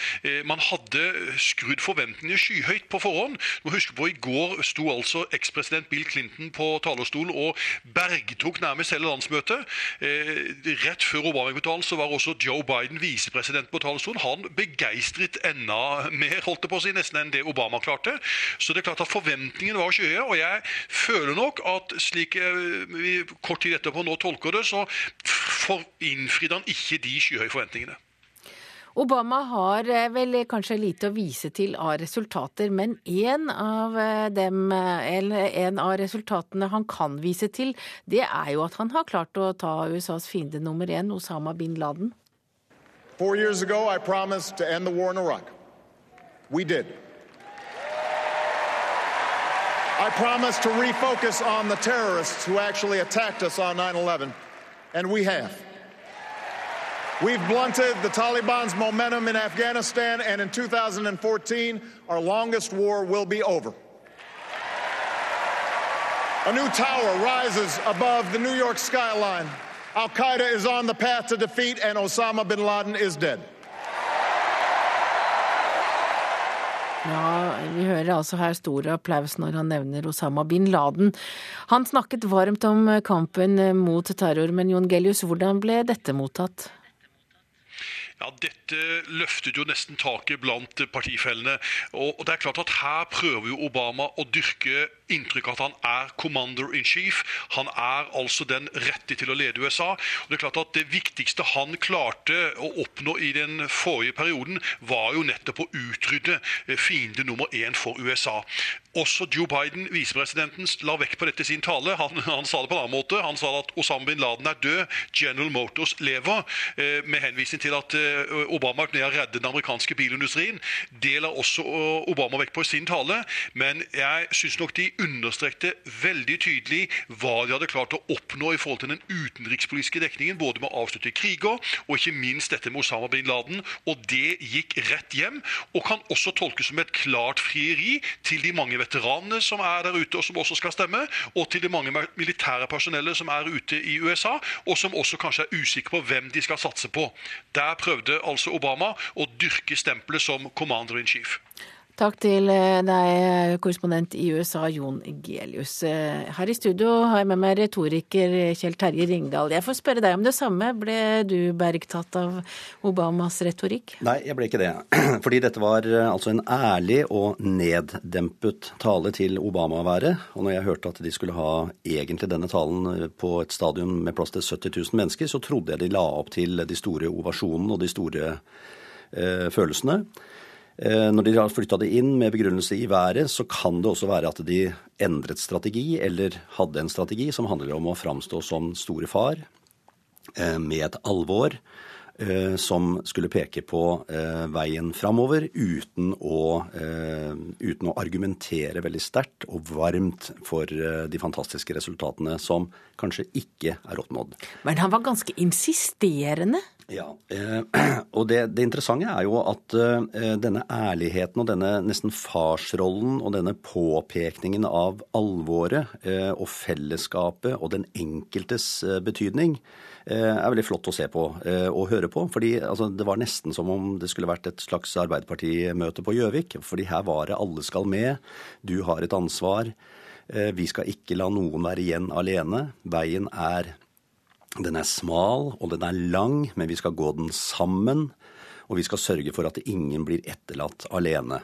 Man hadde skrudd forventningene skyhøyt på forhånd. Du må huske på I går sto altså ekspresident Bill Clinton på talerstolen og bergtok nærmest hele landsmøtet. Rett før Obama-uttalelsen var også Joe Biden visepresident på talerstolen. Han begeistret enda mer holdt det på å si, nesten enn det Obama klarte. Så det er klart at forventningene var skyhøye. Og jeg føler nok at slik vi kort tid etterpå nå tolker det, så innfridde han ikke de skyhøye forventningene.
Obama har eh, vel kanskje lite å vise til av resultater, men en av eh, dem, eh, eller en av resultatene han kan vise til, det er jo at han har klart å ta USAs fiende nummer én, Osama bin Laden.
Four years ago, I promised to end the war in Iraq. We did. I promised to refocus on the terrorists who actually attacked us on 9 11, and we have. We've blunted the Taliban's momentum in Afghanistan, and in 2014, our longest war will be over. A new tower rises above the New York skyline. Al Qaeda is on the path to defeat, and Osama bin Laden is dead.
Vi hører altså her stor applaus når han nevner Osama bin Laden. Han snakket varmt om kampen mot terror, men Jon Gellius, hvordan ble dette mottatt?
Ja, Dette løftet jo nesten taket blant partifellene. Og det er klart at Her prøver jo Obama å dyrke inntrykk av at han er commander in chief. Han er altså den rette til å lede USA. Og Det er klart at det viktigste han klarte å oppnå i den forrige perioden, var jo nettopp å utrydde fiende nummer én for USA. Også Joe Biden, visepresidenten, la vekt på dette i sin tale. Han, han, sa det på en annen måte. Han sa at Osama bin Laden er død, General Motors lever, eh, med henvisning til at eh, Obama er og redde den amerikanske bilindustrien. Det la også eh, Obama vekt på i sin tale. Men jeg syns nok de understrekte veldig tydelig hva de hadde klart å oppnå i forhold til den utenrikspolitiske dekningen, både med å avslutte kriger og ikke minst dette med Osama bin Laden. Og det gikk rett hjem, og kan også tolkes som et klart frieri til de mange veteranene som er der ute og som også skal stemme, og til de mange militære personellet som er ute i USA, og som også kanskje er usikre på hvem de skal satse på. Der prøvde altså Obama å dyrke stempelet som commander in chief.
Takk til eh, deg, korrespondent i USA, Jon Gelius. Eh, her i studio har jeg med meg retoriker Kjell Terje Ringdal. Jeg får spørre deg om det samme. Ble du bergtatt av Obamas retorikk?
Nei, jeg ble ikke det. Fordi dette var eh, altså en ærlig og neddempet tale til Obama å være. Og når jeg hørte at de skulle ha egentlig denne talen på et stadion med plass til 70 000 mennesker, så trodde jeg de la opp til de store ovasjonene og de store eh, følelsene. Eh, når de har flytta det inn med begrunnelse i været, så kan det også være at de endret strategi, eller hadde en strategi som handler om å framstå som store far eh, med et alvor eh, som skulle peke på veien framover uten å, uten å argumentere veldig sterkt og varmt for de fantastiske resultatene som kanskje ikke er oppnådd.
Men han var ganske insisterende?
Ja, eh, og det, det, interessante er jo at eh, denne ærligheten og denne nesten farsrollen og denne påpekningen av alvoret eh, og fellesskapet og den enkeltes betydning er veldig flott å se på og høre på. fordi altså, Det var nesten som om det skulle vært et slags Arbeiderpartimøte på Gjøvik. fordi her var det 'alle skal med', du har et ansvar', vi skal ikke la noen være igjen alene. Veien er den er smal og den er lang, men vi skal gå den sammen. Og vi skal sørge for at ingen blir etterlatt alene.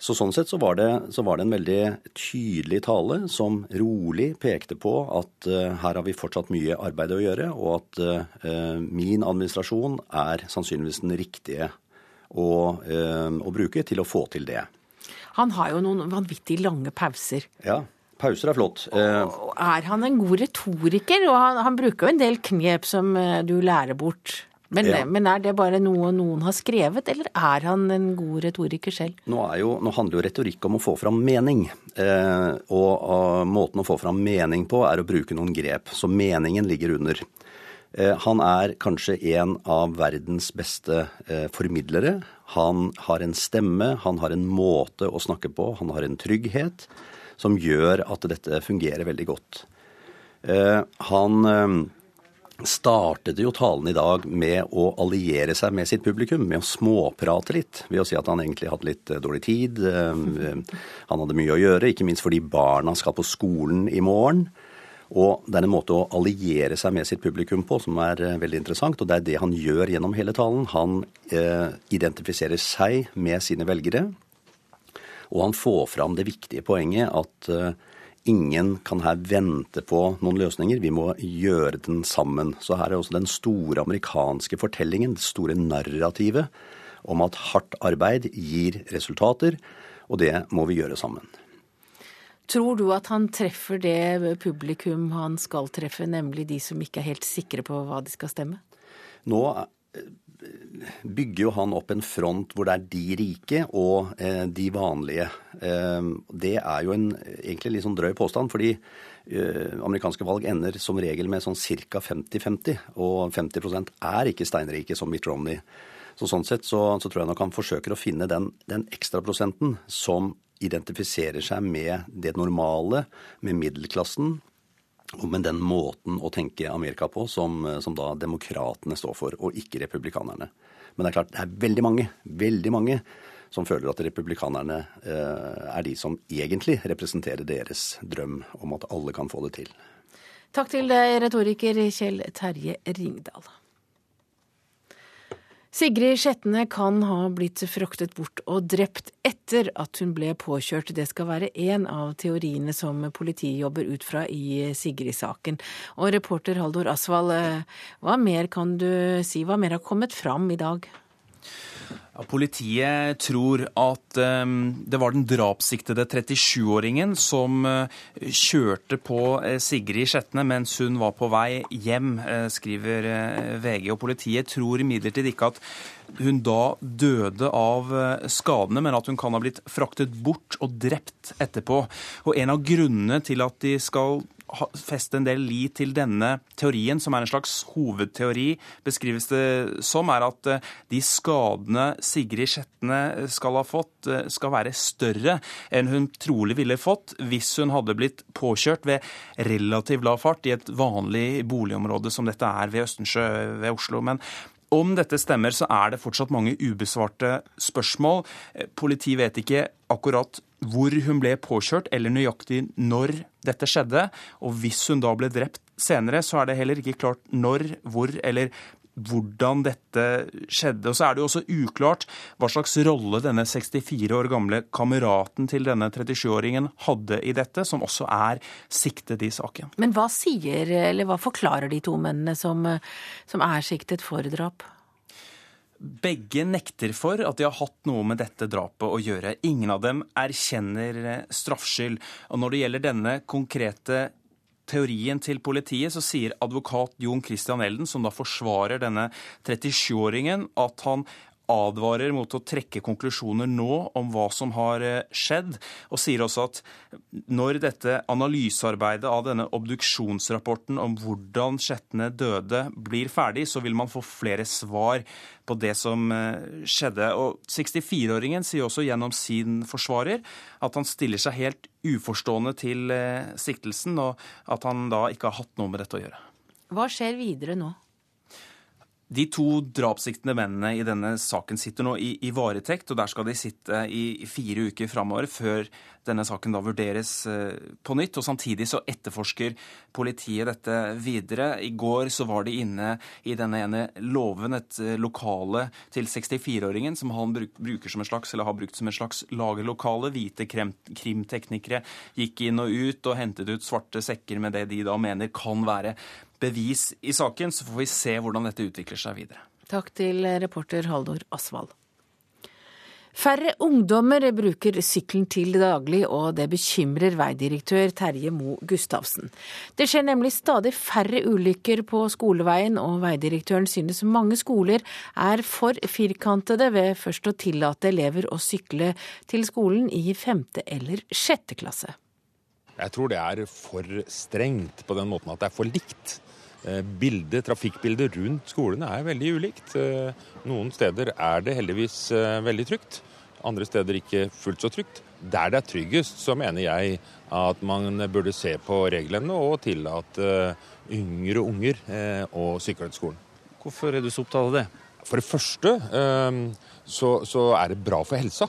Så Sånn sett så var, det, så var det en veldig tydelig tale som rolig pekte på at uh, her har vi fortsatt mye arbeid å gjøre, og at uh, min administrasjon er sannsynligvis den riktige å, uh, å bruke til å få til det.
Han har jo noen vanvittig lange pauser.
Ja. Pauser er flott.
Og er han en god retoriker? Og han, han, bruker jo en del knep som eh, du lærer bort. Men, ja. men, er det bare noe noen har skrevet, eller er han en god retoriker selv?
Nå, jo, nå handler jo retorikk om å få fram mening. Eh, og, og, måten å få fram mening på er å bruke noen grep. Så meningen ligger under. Eh, han er kanskje en av verdens beste eh, formidlere. Han har en stemme, han har en måte å snakke på, han har en trygghet som gjør at dette fungerer veldig godt. Eh, han eh, startet jo talen i dag med å alliere seg med sitt publikum, med å småprate litt. Ved å si at han egentlig hadde litt eh, dårlig tid. Han hadde mye å gjøre, ikke minst fordi barna skal på skolen i morgen. Og det er en måte å alliere seg med sitt publikum på som er veldig interessant. Og det er det han gjør gjennom hele talen. Han eh, identifiserer seg med sine velgere. Og han får fram det viktige poenget at eh, ingen kan her vente på noen løsninger. Vi må gjøre den sammen. Så her er også den store amerikanske fortellingen, det store narrativet om at hardt arbeid gir resultater, og det må vi gjøre sammen.
Tror du at han treffer det publikum han skal treffe, nemlig de som ikke er helt sikre på hva de skal stemme?
Nå bygger jo han opp en front hvor det er de rike og eh, de vanlige. Eh, det er jo en egentlig litt sånn drøy påstand, fordi eh, amerikanske valg ender som regel med sånn ca. 50-50, og 50% er ikke steinrike som Mitt Romney. Så sånn sett så, så, tror jeg nok han forsøker å finne den, den ekstra prosenten som identifiserer seg med det normale, med middelklassen, og med den måten å tenke Amerika på som, som da demokratene står for, og ikke republikanerne. Men det er klart, det er veldig mange, veldig mange som føler at republikanerne eh, er de som egentlig representerer deres drøm om at alle kan få det til.
Takk til deg, retoriker Kjell Terje Ringdal. Sigrid Skjetne kan ha blitt fraktet bort og drept etter at hun ble påkjørt. Det skal være én av teoriene som politiet jobber ut fra i Sigrid-saken. Og reporter Haldor Asvald, eh, hva mer kan du si, hva mer har kommet fram i dag?
Politiet tror at um, det var den drapssiktede 37-åringen som uh, kjørte på uh, Sigrid Skjetne mens hun var på vei hjem, uh, skriver VG. Og politiet tror imidlertid ikke at hun da døde av skadene, men at hun kan ha blitt fraktet bort og drept etterpå. Og en av grunnene til at de skal feste en del lit til denne teorien, som er en slags hovedteori, beskrives det som, er at eh, de skadene Sigrid Skjetne skal ha fått, eh, skal være større enn hun trolig ville fått hvis hun hadde blitt påkjørt ved relativt lav fart i et vanlig boligområde som dette er ved Østensjø ved Oslo. Men om dette stemmer, så er det fortsatt mange ubesvarte spørsmål. Eh, politiet vet ikke akkurat hvor hun ble påkjørt, eller nøyaktig når dette skjedde. Og hvis hun da ble drept senere, så er det heller ikke klart når, hvor eller hvordan dette skjedde. Og så er det jo også uklart hva slags rolle denne 64 år gamle kameraten til denne 37-åringen hadde i dette, som også er siktet i saken.
Men hva sier, eller hva forklarer de to mennene som, som er siktet for drap?
Begge nekter for at de har hatt noe med dette drapet å gjøre. Ingen av dem erkjenner straffskyld. Og når det gjelder denne konkrete teorien til politiet, så sier advokat Jon Christian Elden, som da forsvarer denne 37-åringen, at han advarer mot å trekke konklusjoner nå om hva som har eh, skjedd, og sier også at når dette analysearbeidet av denne obduksjonsrapporten om hvordan Skjetne døde, blir ferdig, så vil man få flere svar på det som eh, skjedde. Og 64-åringen sier også gjennom sin forsvarer at han stiller seg helt uforstående til eh, siktelsen, og at han da ikke har hatt noe med dette å gjøre.
Hva skjer videre nå?
De to drapssiktede mennene i denne saken sitter nå i, i, varetekt, og der skal de sitte i fire uker framover før denne saken da vurderes eh, på nytt. og Samtidig så etterforsker politiet dette videre. I går så var de inne i denne ene låven, et eh, lokale til 64-åringen, som han bruker som en slags, eller har brukt som en slags lagerlokale. Hvite krimteknikere gikk inn og ut og hentet ut svarte sekker med det de da mener kan være bevis i saken, så får vi se hvordan dette utvikler seg videre.
Takk til reporter Haldor Asvald. Færre ungdommer bruker sykkelen til daglig, og det bekymrer veidirektør Terje Mo Gustavsen. Det skjer nemlig stadig færre ulykker på skoleveien, og veidirektøren synes mange skoler er for firkantede ved først å tillate elever å sykle til skolen i femte eller sjette klasse.
Jeg tror det er for strengt på den måten at det er for likt. Bildet, trafikkbildet rundt skolene er veldig ulikt. Noen steder er det heldigvis veldig trygt, andre steder ikke fullt så trygt. Der det er tryggest, så mener jeg at man burde se på reglene og tillate yngre unger å sykle til skolen.
Hvorfor er du så opptatt av det?
For det første så, er det bra for helsa.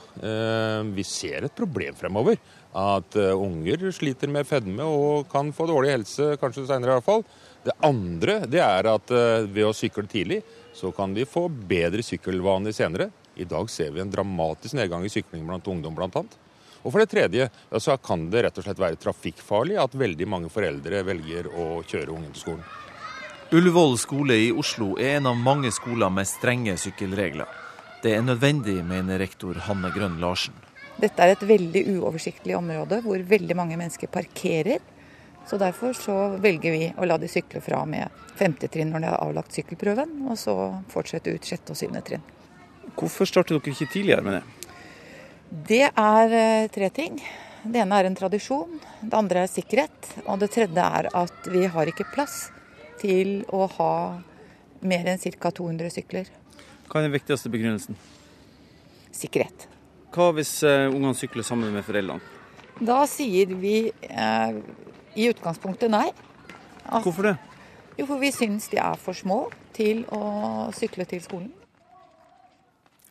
Vi ser et problem fremover at unger sliter med fedme og kan få dårlig helse, kanskje seinere i hvert fall. Det andre det er at uh, ved å sykle tidlig, så kan de få bedre sykkelvaner senere. I dag ser vi en dramatisk nedgang i sykling blant ungdom, bl.a. Og for det tredje så kan det rett og slett være trafikkfarlig at veldig mange foreldre velger å kjøre ungen til skolen.
Ullevål skole i Oslo er en av mange skoler med strenge sykkelregler. Det er nødvendig, mener rektor Hanne Grønn Larsen.
Dette er et veldig uoversiktlig område hvor veldig mange mennesker parkerer. Så Derfor så velger vi å la de sykle fra med femte trinn når de har avlagt sykkelprøven, og så fortsette ut sjette og syvende trinn.
Hvorfor starter dere ikke tidligere med det?
Det er eh, tre ting. Det ene er en tradisjon, det andre er sikkerhet, og det tredje er at vi har ikke plass til å ha mer enn ca. 200 sykler.
Hva er den viktigste begrunnelsen?
Sikkerhet.
Hva hvis uh, ungene sykler sammen med foreldrene?
Da sier vi uh, i utgangspunktet nei.
At, Hvorfor det?
Jo, for vi syns de er for små til å sykle til skolen.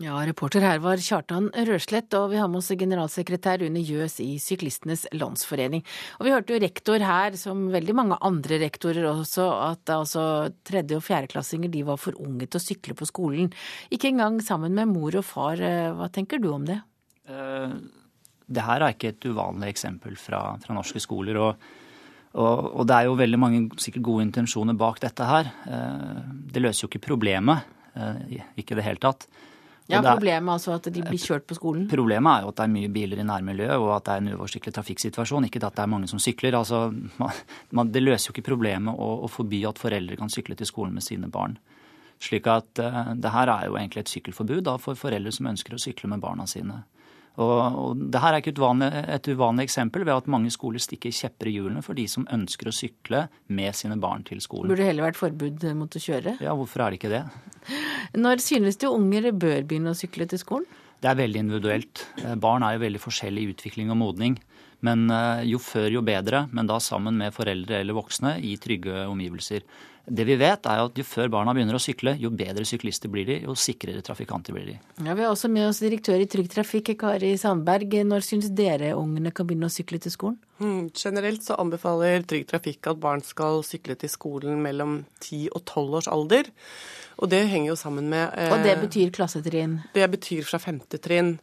Ja, reporter her var Kjartan Røslett, og vi har med oss generalsekretær Rune Jøs i Syklistenes Landsforening. Og vi hørte jo rektor her, som veldig mange andre rektorer også, at altså tredje- og fjerdeklassinger de var for unge til å sykle på skolen. Ikke engang sammen med mor og far. Hva tenker du om det?
Eh, det her er ikke et uvanlig eksempel fra, fra norske skoler. og og, og, det er jo veldig mange sikkert gode intensjoner bak dette her. Eh, det løser jo ikke problemet, eh, ikke i det hele tatt.
Og ja, Problemet altså at de blir kjørt på skolen?
Problemet er jo at det er mye biler i nærmiljøet, og at det er en uoversiktlig trafikksituasjon. Ikke at det er mange som sykler. Altså, man, det løser jo ikke problemet å, å, forby at foreldre kan sykle til skolen med sine barn. Slik at uh, det her er jo egentlig et sykkelforbud da, for foreldre som ønsker å sykle med barna sine. Og, og det her er ikke uvanlig, et uvanlig eksempel ved at mange skoler stikker kjepper i hjulene for de som ønsker å sykle med sine barn til skolen.
Burde det heller vært forbud mot å kjøre?
Ja, hvorfor er det ikke det?
Når synes du unger bør begynne å sykle til skolen?
Det er veldig individuelt. Eh, barn er jo veldig forskjellig i utvikling og modning. Men eh, jo før, jo bedre, men da sammen med foreldre eller voksne i trygge omgivelser. Det vi vet, er at jo før barna begynner å sykle, jo bedre syklister blir de, jo sikrere trafikanter blir de.
Ja, Vi har også med oss direktør i Trygg Trafikk, Kari Sandberg. Når syns dere ungene kan begynne å sykle til skolen?
Mm, generelt så anbefaler Trygg Trafikk at barn skal sykle til skolen mellom 10 og 12 års alder. Og det henger jo sammen med
eh, Og det betyr klassetrinn?
Det betyr fra femte trinn.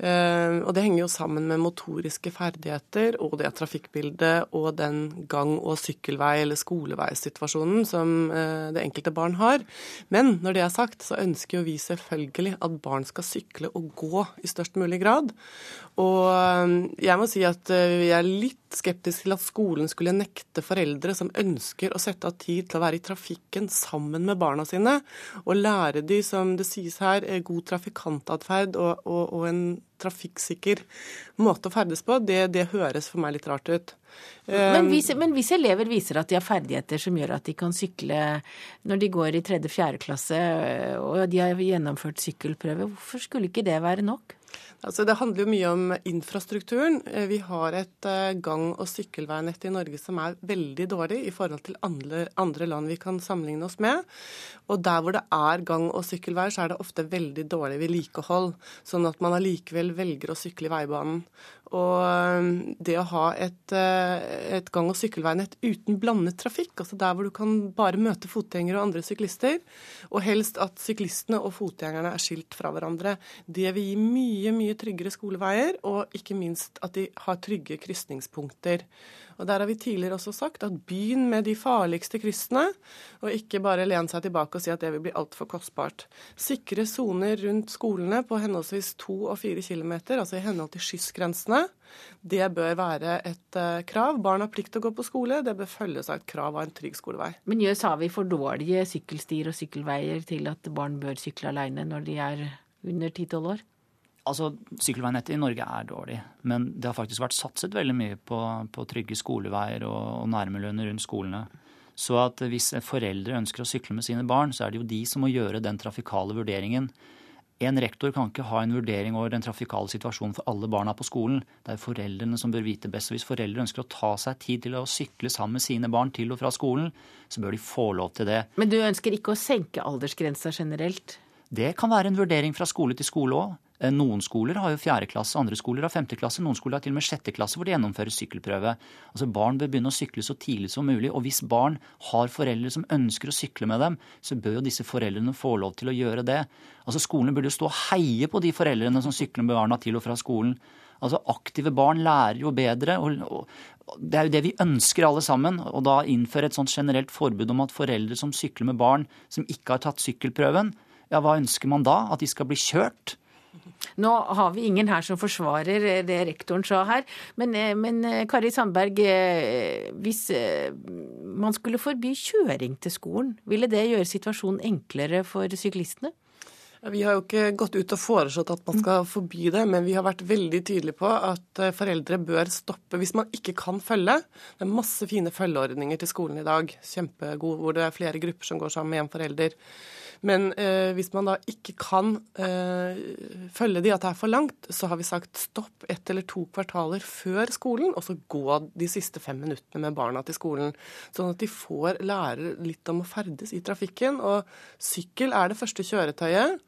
Uh, og det henger jo sammen med motoriske ferdigheter og det trafikkbildet og den gang- og sykkelvei- eller skoleveissituasjonen som uh, det enkelte barn har. Men når det er sagt, så ønsker jo vi selvfølgelig at barn skal sykle og gå i størst mulig grad. Og uh, jeg må si at vi er litt skeptisk til at skolen skulle nekte foreldre som ønsker å sette av tid til å være i trafikken sammen med barna sine, og lære de, som det sies her, god trafikantatferd og, og, og en trafikksikker måte å ferdes på, det, det høres for meg litt rart ut.
Men um, hvis, men hvis, elever viser at de har ferdigheter som gjør at de kan sykle når de går i tredje-fjerde klasse, og de har gjennomført sykkelprøve, hvorfor skulle ikke det være nok?
Altså, det handler jo mye om infrastrukturen. Eh, vi har et eh, gang- og sykkelveinett i Norge som er veldig dårlig i forhold til andre, andre, land vi kan sammenligne oss med. Og der hvor det er gang- og sykkelveier, så er det ofte veldig dårlig vedlikehold. Sånn at man allikevel velger å sykle i veibanen. Og um, det å ha et, et gang- og sykkelveinett uten blandet trafikk, altså der hvor du kan bare møte fotgjengere og andre syklister, og helst at syklistene og fotgjengerne er skilt fra hverandre, det vil gi mye, mye tryggere skoleveier, og ikke minst at de har trygge krysningspunkter. Og Der har vi tidligere også sagt at begynn med de farligste kryssene, og ikke bare lene seg tilbake og si at det vil bli altfor kostbart. Sikre soner rundt skolene på henholdsvis 2 og 4 kilometer, altså i henhold til skyssgrensene. Det bør være et uh, krav. Barn har plikt til å gå på skole. Det bør følges av et krav av en trygg skolevei.
Men jøss, har vi for dårlige sykkelstier og sykkelveier til at barn bør sykle alene når de er under 10-12 år?
Altså, Sykkelveinettet i Norge er dårlig, men det har faktisk vært satset veldig mye på, på trygge skoleveier og, og nærmiljøene rundt skolene. Så at hvis foreldre ønsker å sykle med sine barn, så er det jo de som må gjøre den trafikale vurderingen. En rektor kan ikke ha en vurdering over den trafikale situasjonen for alle barna på skolen. Det er foreldrene som bør vite best. Hvis foreldre ønsker å ta seg tid til å sykle sammen med sine barn til og fra skolen, så bør de få lov til det.
Men du ønsker ikke å senke aldersgrensa generelt?
Det kan være en vurdering fra skole til skole òg. Eh, noen skoler har jo fjerde klasse, andre skoler har femte klasse, noen skoler har til og med sjette klasse hvor de gjennomfører sykkelprøve. Altså Barn bør begynne å sykle så tidlig som mulig. Og hvis barn har foreldre som ønsker å sykle med dem, så bør jo disse foreldrene få lov til å gjøre det. Altså Skolene burde jo stå og heie på de foreldrene som sykler med barna til og fra skolen. Altså Aktive barn lærer jo bedre. og, og det er jo det vi ønsker alle sammen. Og da innføre et sånt generelt forbud om at foreldre som sykler med barn som ikke har tatt sykkelprøven, ja, hva ønsker man da? At de skal bli kjørt?
Nå har vi ingen her som forsvarer eh, det rektoren sa her, men, eh, men eh, Kari Sandberg, hvis man skulle forby kjøring til skolen, ville det gjøre situasjonen enklere for syklistene?
Vi har jo ikke gått ut og foreslått at man skal forby det, men vi har vært veldig tydelige på at foreldre bør stoppe hvis man ikke kan følge. Det er masse fine følgeordninger til skolen i dag, kjempegod, hvor det er flere grupper som går sammen med en forelder. Men eh, hvis man da ikke kan eh, følge de at det er for langt, så har vi sagt stopp ett eller to kvartaler før skolen, og så gå de siste fem minuttene med barna til skolen. Sånn at de får lære litt om å ferdes i trafikken. Og sykkel er det første kjøretøyet.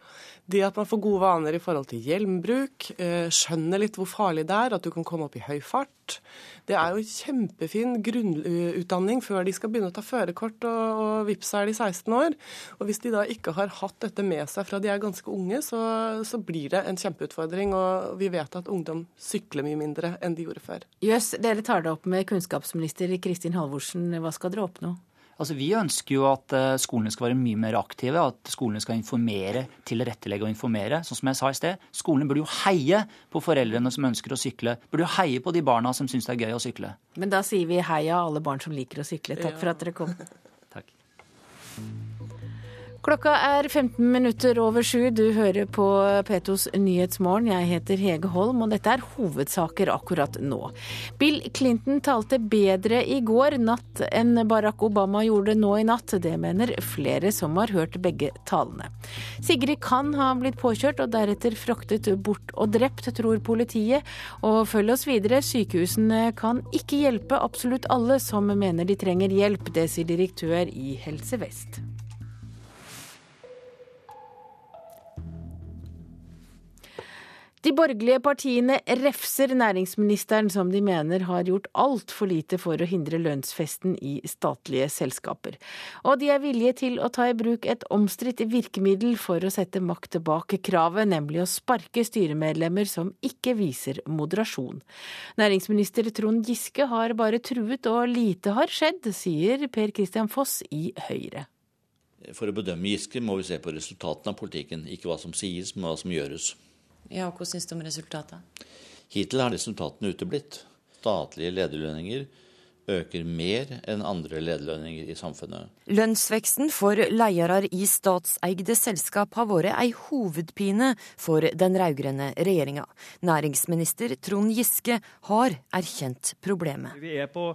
Det at man får gode vaner i forhold til hjelmbruk, eh, skjønner litt hvor farlig det er, at du kan komme opp i høy fart. Det er jo kjempefin grunnutdanning før de skal begynne å ta førerkort, og, og vips er de 16 år. Og hvis de da ikke har hatt dette med seg fra de er ganske unge, så, så blir det en kjempeutfordring. Og vi vet at ungdom sykler mye mindre enn de gjorde før.
Jøss, dere tar det opp med kunnskapsminister Kristin Halvorsen. Hva skal dere oppnå?
Altså, Vi ønsker jo at eh, skolene skal være mye mer aktive, at skolene skal informere, tilrettelegge og informere. Sånn som jeg sa i sted, Skolene burde jo heie på foreldrene som ønsker å sykle. Burde jo heie på de barna som syns det er gøy å sykle.
Men da sier vi heia alle barn som liker å sykle. Takk for at dere kom.
Takk.
Klokka er 15 minutter over sju. Du hører på Petos Nyhetsmorgen. Jeg heter Hege Holm, og dette er hovedsaker akkurat nå. Bill Clinton talte bedre i går natt enn Barack Obama gjorde nå i natt. Det mener flere som har hørt begge talene. Sigrid kan ha blitt påkjørt og deretter fraktet bort og drept, tror politiet. Og følg oss videre, sykehusene kan ikke hjelpe absolutt alle som mener de trenger hjelp. Det sier direktør i Helse Vest. De borgerlige partiene refser næringsministeren, som de mener har gjort altfor lite for å hindre lønnsfesten i statlige selskaper. Og de er villige til å ta i bruk et omstridt virkemiddel for å sette makt tilbake kravet, nemlig å sparke styremedlemmer som ikke viser moderasjon. Næringsminister Trond Giske har bare truet, og lite har skjedd, sier Per Christian Foss i Høyre.
For å bedømme Giske må vi se på resultatene av politikken, ikke hva som sies, men hva som gjøres.
Ja, og Hva syns du om resultatet?
Hittil har resultatene uteblitt. Statlige lederlønninger øker mer enn andre lederlønninger i samfunnet.
Lønnsveksten for ledere i statseide selskap har vært ei hovedpine for den rød-grønne regjeringa. Næringsminister Trond Giske har erkjent problemet.
Vi er på,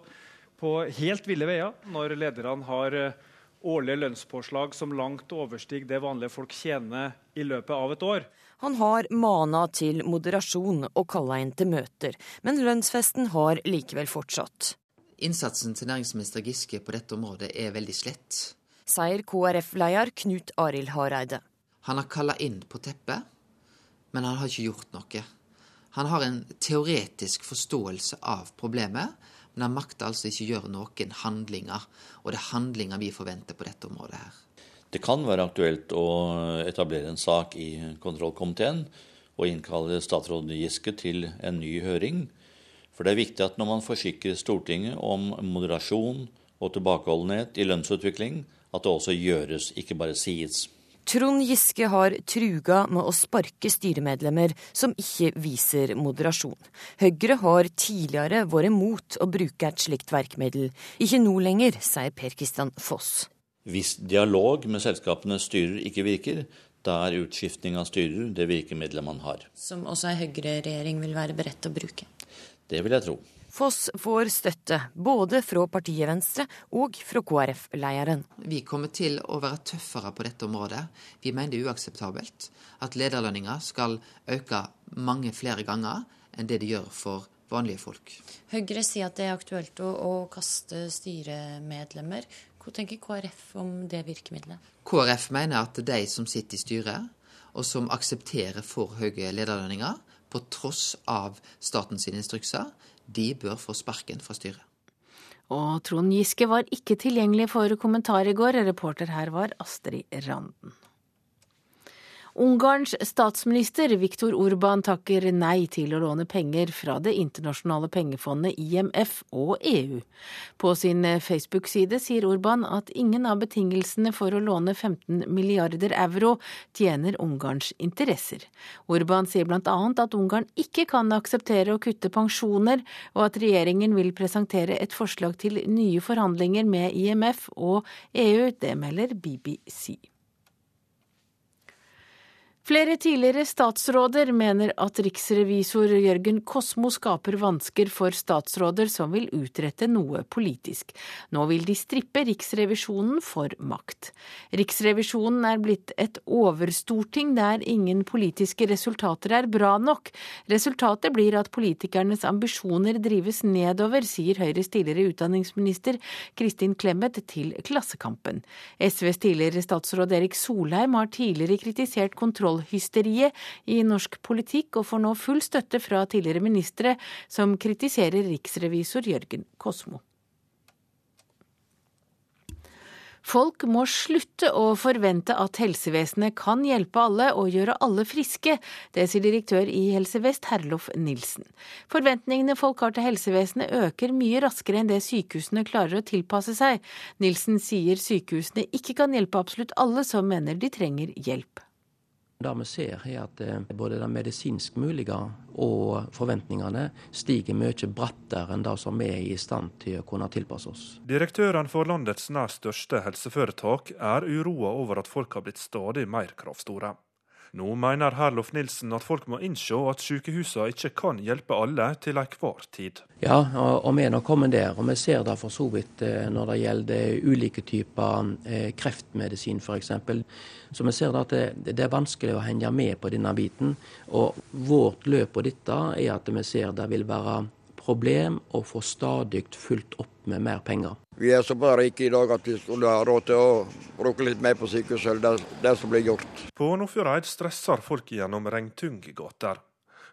på helt ville veier når lederne har eh, årlige lønnspåslag som langt overstiger det vanlige folk tjener i løpet av et år.
Han har mana til moderasjon og kalla inn til møter, men lønnsfesten har likevel fortsatt.
Innsatsen til næringsminister Giske på dette området er veldig slett.
Sier KrF-leder Knut Arild Hareide.
Han har kalla inn på teppet, men han har ikke gjort noe. Han har en teoretisk forståelse av problemet, men han makter altså ikke gjøre noen handlinger. Og det er handlinger vi forventer på dette området her.
Det kan være aktuelt å etablere en sak i kontrollkomiteen og innkalle statsråd Giske til en ny høring. For det er viktig at når man forsikrer Stortinget om moderasjon og tilbakeholdenhet i lønnsutvikling, at det også gjøres, ikke bare sies.
Trond Giske har truga med å sparke styremedlemmer som ikke viser moderasjon. Høyre har tidligere vært mot å bruke et slikt verkemiddel. Ikke nå lenger, sier Per Kristian Foss.
Hvis dialog med selskapenes styrer ikke virker, da er utskiftning av styrer det virkemidlet man har.
Som også ei Høyre-regjering vil være beredt til å bruke?
Det vil jeg tro.
Foss får støtte både fra partiet Venstre og fra KrF-lederen.
Vi kommer til å være tøffere på dette området. Vi mener det er uakseptabelt at lederlønninger skal øke mange flere ganger enn det de gjør for vanlige folk.
Høyre sier at det er aktuelt å, å kaste styremedlemmer. Hva tenker KrF om det virkemidlet?
KrF mener at de som sitter i styret, og som aksepterer for høye lederlønninger, på tross av statens instrukser, de bør få sparken fra styret.
Og Trond Giske var ikke tilgjengelig for kommentar i går. Reporter her var Astrid Randen. Ungarns statsminister Viktor Urban takker nei til å låne penger fra Det internasjonale pengefondet IMF og EU. På sin Facebook-side sier Urban at ingen av betingelsene for å låne 15 milliarder euro tjener Ungarns interesser. Urban sier bl.a. at Ungarn ikke kan akseptere å kutte pensjoner, og at regjeringen vil presentere et forslag til nye forhandlinger med IMF og EU. Det melder BBC. Flere tidligere statsråder mener at riksrevisor Jørgen Kosmo skaper vansker for statsråder som vil utrette noe politisk. Nå vil de strippe Riksrevisjonen for makt. Riksrevisjonen er blitt et overstorting der ingen politiske resultater er bra nok. Resultatet blir at politikernes ambisjoner drives nedover, sier Høyres tidligere utdanningsminister Kristin Clemet til Klassekampen. SVs tidligere statsråd Erik Solheim har tidligere kritisert kontroll kontrollhysteriet i norsk politikk, og får nå full støtte fra tidligere ministre som kritiserer riksrevisor Jørgen Kosmo. Folk må slutte å forvente at helsevesenet kan hjelpe alle og gjøre alle friske. Det sier direktør i Helse Vest, Herlof Nilsen. Forventningene folk har til helsevesenet øker mye raskere enn det sykehusene klarer å tilpasse seg. Nilsen sier sykehusene ikke kan hjelpe absolutt alle som mener de trenger hjelp.
Det vi ser er at eh, både det medisinsk mulige og forventningene stiger mye brattere enn det som vi er i stand til å kunne tilpasse oss.
Direktøren for landets nær største helseforetak er uroa over at folk har blitt stadig mer kravstore. Nå mener Herlof Nilsen at folk må innse at sykehusene ikke kan hjelpe alle til enhver tid.
Ja, og vi er nå kommet der. Og vi ser det for så vidt eh, når det gjelder ulike typer eh, kreftmedisin f.eks. Så vi ser at det, er vanskelig å henge med på denne biten. Og vårt løp på dette er at vi ser det vil være problem å få stadig fulgt opp med mer penger.
Vi er så bare rike i dag at vi skulle ha råd til å bruke litt mer på sykehuset. Det, det som blir gjort.
På Nordfjordeid stresser folk gjennom regntunge gater.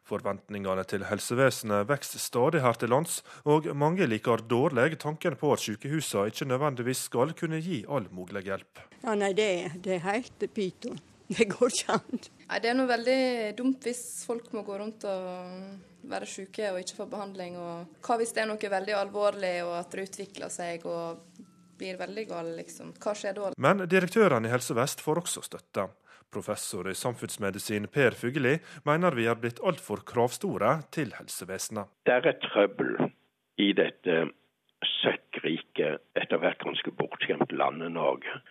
Forventningene til helsevesenet vokser stadig her til lands, og mange liker dårlig tanken på at sykehusene ikke nødvendigvis skal kunne gi all mulig hjelp.
Ja, nei, det, det er helt pyton. Det går ikke an.
Nei, Det er noe veldig dumt hvis folk må gå rundt og være syke og ikke få behandling. Og hva hvis det er noe veldig alvorlig og at det utvikler seg og blir veldig galt, liksom. Hva skjer da?
Men direktørene i Helse Vest får også støtte. Professor i samfunnsmedisin Per Fugelli mener vi er blitt altfor kravstore til helsevesenet.
Det er et trøbbel i dette søkkrike, etter hvert ganske bortskjemte landet Norge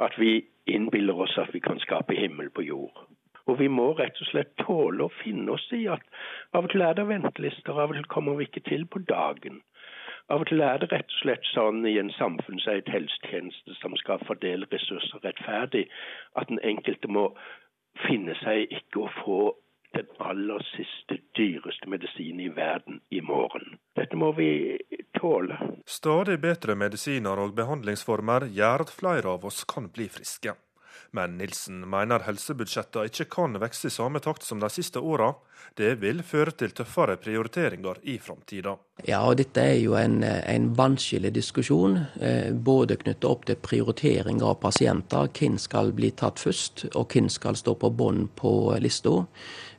at vi innbiller oss at vi kan skape himmel på jord. Og vi må rett og slett tåle å finne oss i at av og til er det ventelister, av og til kommer vi ikke til på dagen. Av og til er det rett og slett sånn i en samfunnseid helsetjeneste som skal fordele ressurser rettferdig, at den enkelte må finne seg ikke å få den aller siste, dyreste medisinen i verden i morgen. Dette må vi tåle.
Stadig bedre medisiner og behandlingsformer gjør at flere av oss kan bli friske. Men Nilsen mener helsebudsjettene ikke kan vokse i samme takt som de siste åra. Det vil føre til tøffere prioriteringer i framtida.
Ja, og dette er jo en, en vanskelig diskusjon. Eh, både knyttet opp til prioritering av pasienter. Hvem skal bli tatt først, og hvem skal stå på bånn på lista.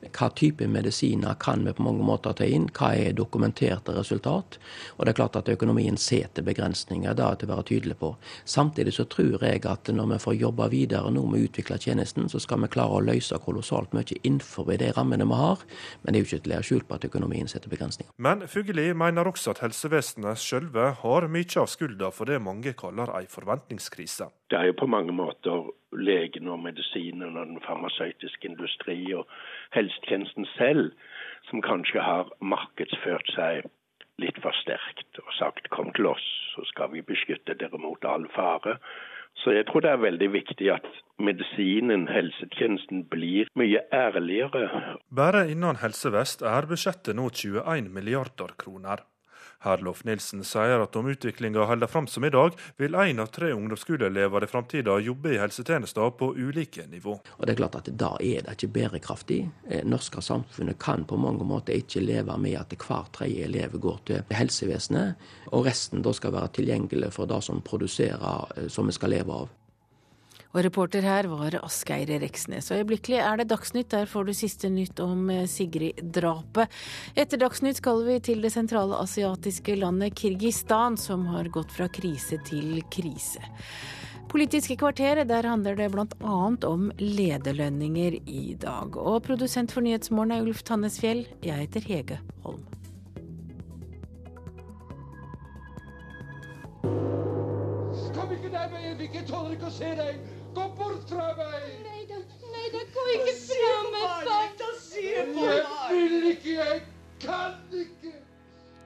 Hva type medisiner kan vi på mange måter ta inn? Hva er dokumenterte resultat? Og det er klart at økonomien setter begrensninger, det er til å være tydelig på. Samtidig så tror jeg at når vi får jobbe videre nå med å utvikle tjenesten, så skal vi klare å løse kolossalt mye innenfor de rammene vi har. Men det er jo ikke til å skjul på at økonomien setter begrensninger.
Men Fugelli mener også at helsevesenet sjølve har mye av skylda for det mange kaller ei forventningskrise.
Det er jo på mange måter legene og medisinene og den farmasøytiske industri og helsetjenesten selv som kanskje har markedsført seg litt for sterkt og sagt kom til oss, så skal vi beskytte dere mot all fare. Så jeg tror det er veldig viktig at medisinen, helsetjenesten, blir mye ærligere.
Bare innen Helse Vest er budsjettet nå 21 milliarder kroner. Herlof Nilsen sier at om utviklinga holder fram som i dag, vil én av tre ungdomsskoleelever i framtida jobbe i helsetjenester på ulike nivå.
Og det er klart at Da er det ikke bærekraftig. Eh, norske samfunnet kan på mange måter ikke leve med at hver tredje elev går til helsevesenet, og resten da skal være tilgjengelig for det som produserer, eh, som vi skal leve av.
Og reporter her var Asgeir Reksnes. Og øyeblikkelig er det Dagsnytt. Der får du siste nytt om eh, Sigrid-drapet. Etter Dagsnytt skal vi til det sentrale asiatiske landet Kirgistan, som har gått fra krise til krise. Politiske kvarter, der handler det bl.a. om lederlønninger i dag. Og produsent for Nyhetsmorgen er Ulf Tannesfjell. Jeg heter Hege Holm.
Kom ikke nærmere, meg, Evik. Jeg tåler ikke å se deg. Bort fra meg!
Nei da, nei da, gå ikke fra meg, far.
Jeg vil ikke, jeg kan ikke.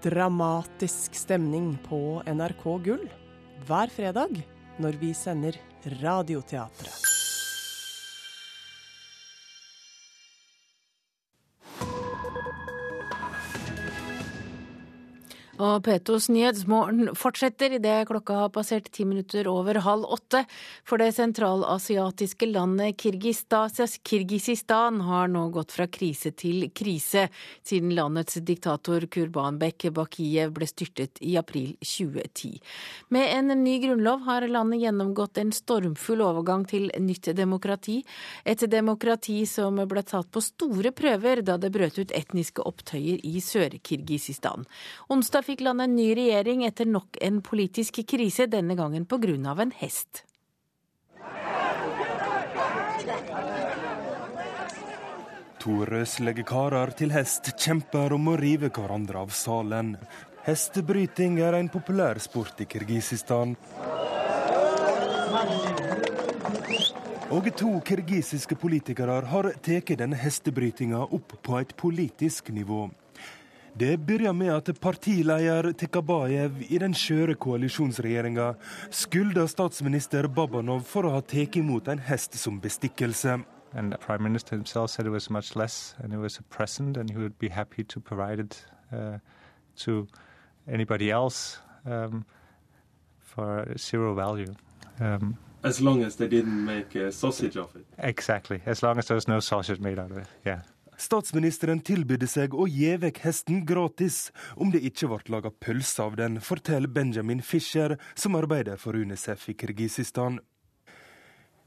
Dramatisk stemning på NRK Gull hver fredag når vi sender Radioteatret.
Og Petos Nyhetsmorgen fortsetter idet klokka har passert ti minutter over halv åtte. For det sentralasiatiske landet Kirgisistan har nå gått fra krise til krise siden landets diktator Kurbanbek Bakiyev ble styrtet i april 2010. Med en ny grunnlov har landet gjennomgått en stormfull overgang til nytt demokrati. Et demokrati som ble tatt på store prøver da det brøt ut etniske opptøyer i Sør-Kirgisistan. Onsdag fikk landet en ny regjering etter nok en politisk krise, denne gangen pga. en hest.
To røslige karer til hest kjemper om å rive hverandre av salen. Hestebryting er en populær sport i Kirgisistan. Og to kirgisiske politikere har tatt denne hestebrytinga opp på et politisk nivå. Det begynner med at partileder Tekabayev i den skjøre koalisjonsregjeringa skylder statsminister Babanov for å ha tatt imot en hest som bestikkelse.
And the prime minister himself said it was much less, and it was a present, and he would be happy to provide it uh, to anybody else um, for zero value. Um,
as long as they didn't make a sausage of it.
Exactly, as long as there was no sausage made out of it. Yeah.
Statsministeren tilbydde seg å gi vekk hesten gratis om det ikke ble laga pølse av den, forteller Benjamin Fischer, som arbeider for UNICEF i Kirgisistan.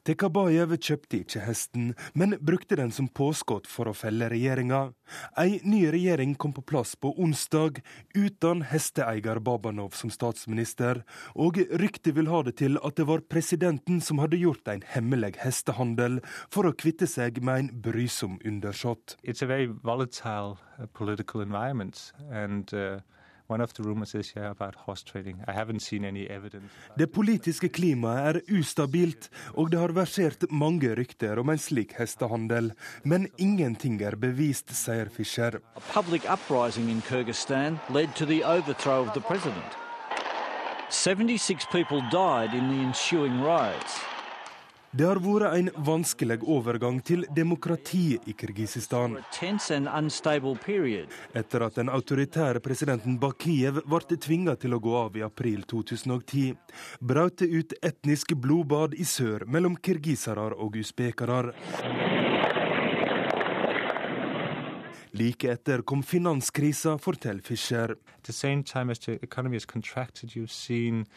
Tekabayev kjøpte ikke hesten, men brukte den som påskudd for å felle regjeringa. Ei ny regjering kom på plass på onsdag, uten hesteeier Babanov som statsminister, og ryktet vil ha det til at det var presidenten som hadde gjort en hemmelig hestehandel for å kvitte seg med en brysom undersått.
It's a very volatile uh, political environment, and uh
det politiske klimaet er ustabilt, og det har versert mange rykter om en slik hestehandel. Men ingenting er bevist, sier Fischer. A public uprising in Kyrgyzstan led to the overthrow of the president. 76 people died in the ensuing riots. Det har vært en vanskelig overgang til demokrati i Kirgisistan. Etter at den autoritære presidenten Bakiyev ble tvinga til å gå av i april 2010, brøt det ut etniske blodbad i sør mellom kirgisere og usbekere. Like etter kom finanskrisa, forteller Fischer.
At the same time as the economy has contracted, you've seen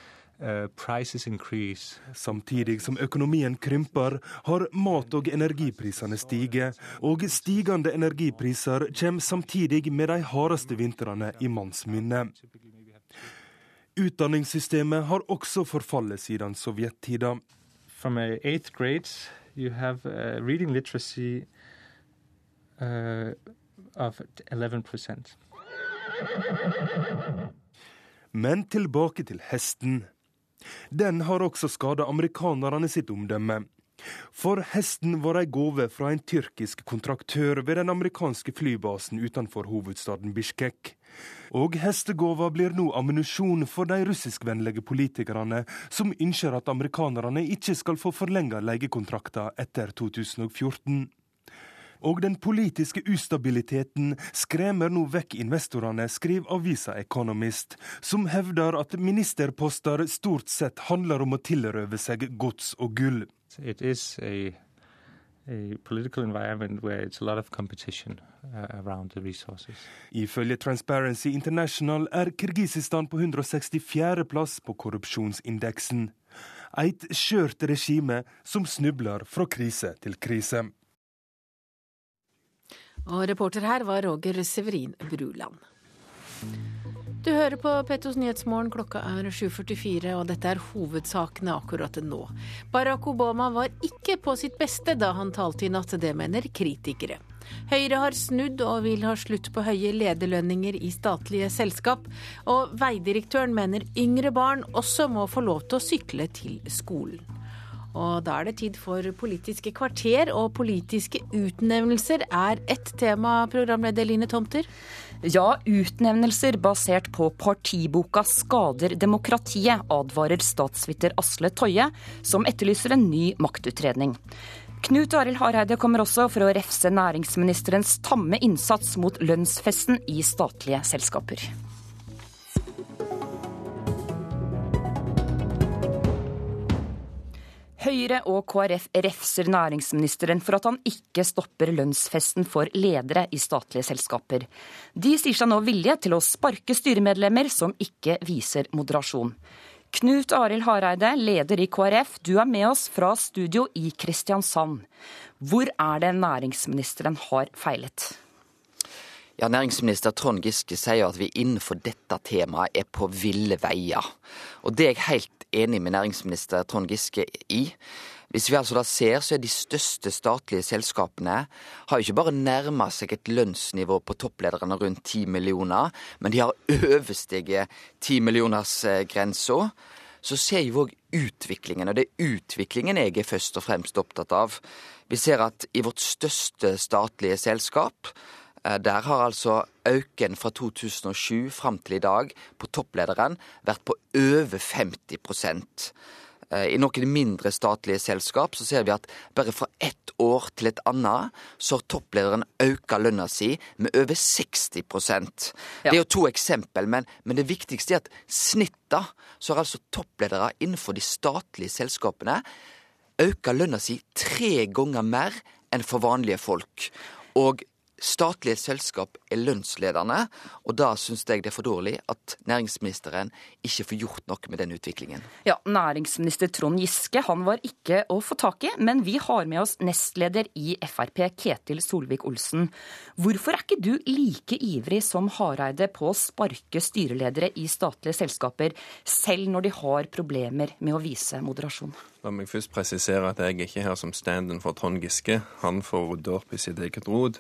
Samtidig som økonomien krymper, har mat- og energiprisene stiget. Og stigende energipriser kommer samtidig med de hardeste vintrene i manns minne. Utdanningssystemet har også forfallet siden sovjettida.
From eighth grade, you have uh, reading literacy uh, of 11%
Men tilbake til hesten. Den har også skada amerikanerne sitt omdømme. For hesten var ei gave fra en tyrkisk kontraktør ved den amerikanske flybasen utenfor hovedstaden Bishkek. Og hestegåva blir nå ammunisjon for de russiskvennlige politikerne som ønsker at amerikanerne ikke skal få forlenga leiekontrakter etter 2014. Og den politiske ustabiliteten skremmer nå vekk investorene, skriver avisa Economist, som hevder at ministerposter stort sett handler om å tilrøve seg gods og gull.
A political environment where it's a lot of competition uh, around the resources.
Ifølge Transparency International er Kirgisistan på 164. plass på korrupsjonsindeksen. Et skjørt regime som snubler fra krise til krise.
Og reporter her var Roger Severin Bruland. Du hører på Petos Nyhetsmorgen, klokka er 7.44 og dette er hovedsakene akkurat nå. Barack Obama var ikke på sitt beste da han talte i natt, det mener kritikere. Høyre har snudd og vil ha slutt på høye lederlønninger i statlige selskap. Og veidirektøren mener yngre barn også må få lov til å sykle til skolen. Og da er det tid for Politiske kvarter, og politiske utnevnelser er ett tema, programleder Line Tomter.
Ja, utnevnelser basert på partiboka skader demokratiet, advarer statsviter Asle Toje, som etterlyser en ny maktutredning. Knut Arild Hareide kommer også for å refse næringsministerens tamme innsats mot lønnsfesten i statlige selskaper. Høyre og KrF refser næringsministeren for at han ikke stopper lønnsfesten for ledere i statlige selskaper. De sier seg nå villige til å sparke styremedlemmer som ikke viser moderasjon. Knut Arild Hareide, leder i KrF, du er med oss fra studio i Kristiansand. Hvor er det næringsministeren har feilet?
Ja, Næringsminister Trond Giske sier at vi innenfor dette temaet er på ville veier. Og det er jeg helt enig med næringsminister Trond Giske i. Hvis vi altså da ser, så er de største statlige selskapene har jo ikke bare nærma seg et lønnsnivå på topplederne rundt 10 millioner, men de har oversteget 10 millioners-grensa. Så ser vi òg utviklingen, og det er utviklingen jeg er først og fremst opptatt av. Vi ser at i vårt største statlige selskap Eh, der har altså øken fra 2007 fram til i dag på topplederen vært på over 50 eh, i noen mindre statlige selskap så ser vi at bare fra ett år til et annet, så har topplederen økt lønna si med over 60 ja. Det er jo to eksempel, men, men det viktigste er at snitta så har altså toppledere innenfor de statlige selskapene økt lønna si tre ganger mer enn for vanlige folk. Og Statlige selskap er lønnsledende, og da syns jeg det er for dårlig at næringsministeren ikke får gjort noe med den utviklingen.
Ja, Næringsminister Trond Giske han var ikke å få tak i, men vi har med oss nestleder i Frp, Ketil Solvik-Olsen. Hvorfor er ikke du like ivrig som Hareide på å sparke styreledere i statlige selskaper, selv når de har problemer med å vise moderasjon?
La meg først presisere at jeg ikke er her som stand-in for Trond Giske. Han får rydde opp i sitt eget rod.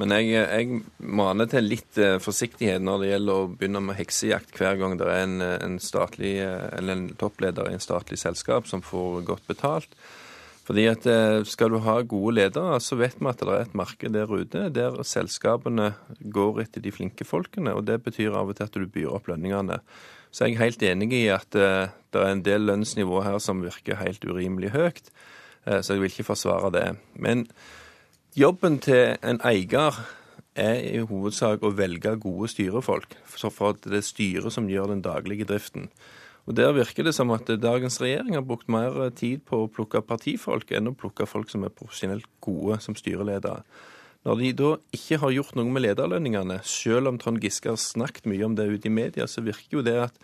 Men jeg, jeg, maner til litt eh, forsiktighet når det gjelder å begynne med heksejakt hver gang det er en, en, statlig, eh, en toppleder i en statlig selskap som får godt betalt. Fordi at eh, Skal du ha gode ledere, så vet vi at det er et marked der ute der selskapene går etter de flinke folkene. og Det betyr av og til at du byr opp lønningene. Så jeg er helt enig i at uh, det er en del lønnsnivå her som virker helt urimelig høyt. Uh, så jeg vil ikke forsvare det. Men jobben til en eier er i hovedsak å velge gode styrefolk. For at det er styret som gjør den daglige driften. Og Der virker det som at dagens regjering har brukt mer tid på å plukke partifolk enn å plukke folk som er profesjonelt gode som styreledere. Når de da ikke har gjort noe med lederlønningene, selv om Trond Giske har snakket mye om det ute i media, så virker jo det at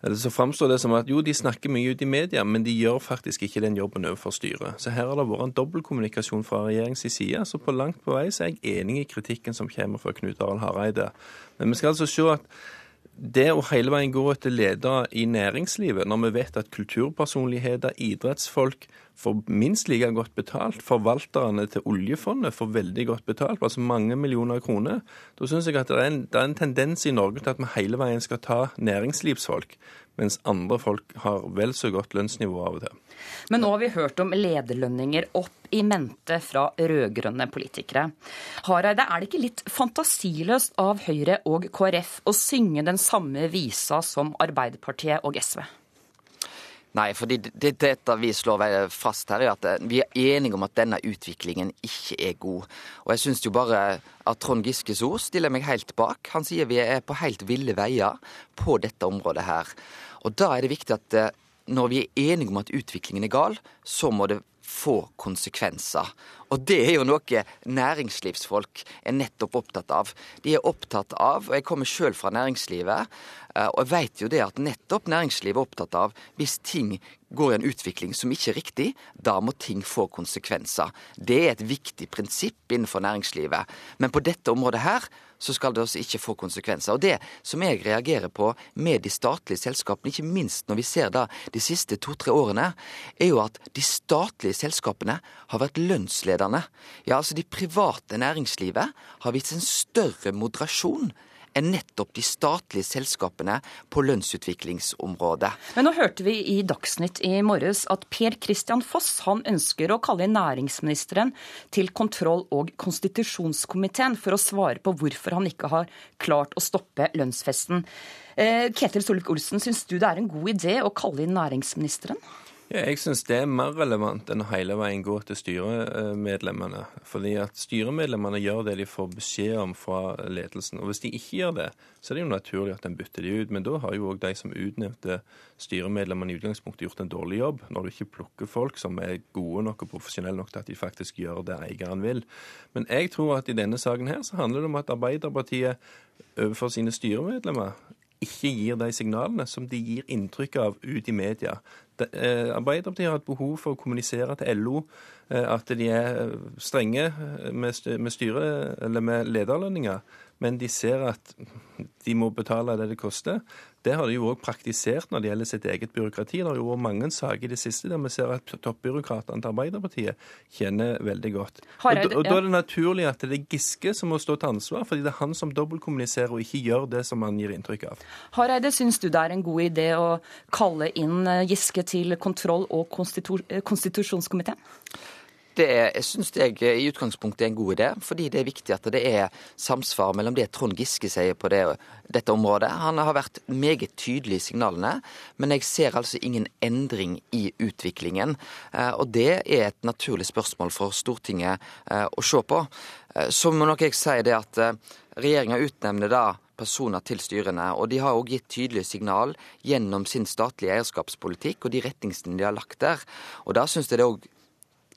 så framstår det som at jo, de snakker mye ute i media, men de gjør faktisk ikke den jobben overfor styret. Så her har det vært en dobbeltkommunikasjon fra regjeringens side. Så på langt på vei så er jeg enig i kritikken som kommer fra Knut Arild Hareide. Men vi skal altså se at det å hele veien gå etter ledere i næringslivet, når vi vet at kulturpersonligheter, idrettsfolk, får minst like godt betalt. Forvalterne til oljefondet får veldig godt betalt, altså mange millioner kroner. Da syns jeg at det er, en, det er en tendens i Norge til at vi hele veien skal ta næringslivsfolk, mens andre folk har vel så godt lønnsnivå av og til.
Men nå har vi hørt om lederlønninger opp i mente fra rød-grønne politikere. Hareide, er det ikke litt fantasiløst av Høyre og KrF å synge den samme visa som Arbeiderpartiet og SV?
Nei, fordi det, dette vi slår fast her, er at eh, vi er enige om at denne utviklingen ikke er god. Og jeg syns jo bare at Trond Giskes ord stiller meg helt bak. Han sier vi er på helt ville veier på dette området her. Og da er det viktig at eh, når vi er enige om at utviklingen er gal, så må det få konsekvenser. Og det er jo noe næringslivsfolk er nettopp opptatt av. De er opptatt av, og jeg kommer sjøl fra næringslivet, eh, og jeg vet jo det at nettopp næringslivet er opptatt av hvis ting går i en utvikling som ikke er riktig, da må ting få konsekvenser. Det er et viktig prinsipp innenfor næringslivet. Men på dette området her så skal det også ikke få konsekvenser. Og Det som jeg reagerer på med de statlige selskapene, ikke minst når vi ser da de siste to-tre årene, er jo at de statlige selskapene har vært lønnsledende. Ja, altså de private næringslivet har vist en større moderasjon enn nettopp de statlige selskapene på lønnsutviklingsområdet.
Men nå hørte vi i Dagsnytt i morges at Per Christian Foss han ønsker å kalle inn næringsministeren til kontroll- og konstitusjonskomiteen for å svare på hvorfor han ikke har klart å stoppe lønnsfesten. Eh, Ketil Solvik-Olsen, syns du det er en god idé å kalle inn næringsministeren?
Ja, jeg syns det er mer relevant enn å hele veien gå til styremedlemmene. Fordi at styremedlemmene gjør det de får beskjed om fra ledelsen. Og hvis de ikke gjør det, så er det jo naturlig at en bytter de ut. Men da har jo òg de som utnevnte styremedlemmene i utgangspunktet gjort en dårlig jobb. Når du ikke plukker folk som er gode nok og profesjonelle nok til at de faktisk gjør det eieren vil. Men jeg tror at i denne saken her så handler det om at Arbeiderpartiet overfor sine styremedlemmer ikke gir de signalene som de gir inntrykk av ut i media. Eh, Arbeiderpartiet har et behov for å kommunisere til LO eh, at de er strenge med, styre, eller med lederlønninger, men de ser at de må betale det det koster. Det har de jo òg praktisert når det gjelder sitt eget byråkrati. Det har jo vært mange saker i det siste der vi ser at toppbyråkratene til Arbeiderpartiet kjenner veldig godt. Og, og, Da er det naturlig at det er Giske som må stå til ansvar, fordi det er han som dobbeltkommuniserer og ikke gjør det som han gir inntrykk av.
Hareide, syns du det er en god idé å kalle inn eh, Giske til kontroll- og konstitu konstitusjonskomiteen?
Det syns jeg i utgangspunktet er en god idé, fordi det er viktig at det er samsvar mellom det Trond Giske sier på det, dette området. Han har vært meget tydelig i signalene, men jeg ser altså ingen endring i utviklingen. Eh, og det er et naturlig spørsmål for Stortinget eh, å se på. Eh, så må nok jeg si det at regjeringa utnevner da personer til styrene, og de har òg gitt tydelige signal gjennom sin statlige eierskapspolitikk og de retningslinjene de har lagt der. Og da syns jeg det òg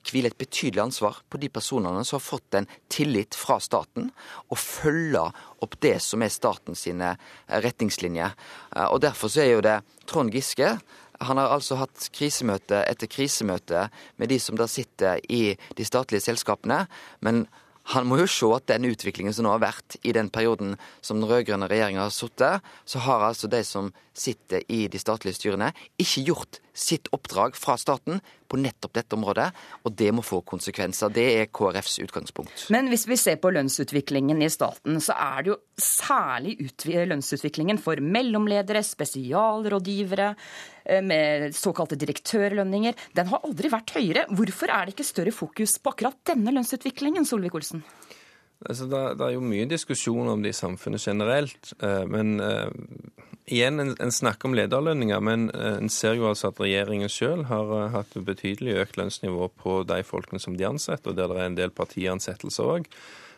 hviler et betydelig ansvar på de personene som har fått en tillit fra staten, og følge opp det som er statens eh, retningslinjer. Eh, og Derfor så er jo det Trond Giske han har altså hatt krisemøte etter krisemøte med de som da sitter i de statlige selskapene. Men han må jo se at den utviklingen som nå har vært i den perioden som den rød-grønne regjeringa har sittet, så har altså de som sitter i de statlige styrene, ikke gjort sitt oppdrag fra staten på nettopp dette området, og det må få konsekvenser. Det er KrFs utgangspunkt.
Men hvis vi ser på lønnsutviklingen i staten, så er det jo særlig lønnsutviklingen for mellomledere, spesialrådgivere, eh, med såkalte direktørlønninger. Den har aldri vært høyere. Hvorfor er det ikke større fokus på akkurat denne lønnsutviklingen, Solvik-Olsen?
Altså, det, det, er jo mye diskusjon om det i samfunnet generelt. Eh, men uh, igjen, en, en, snakker om lederlønninger, men uh, en ser jo altså at regjeringen selv har uh, hatt betydelig økt lønnsnivå på de folkene som de ansetter, og der det er en del partiansettelser òg.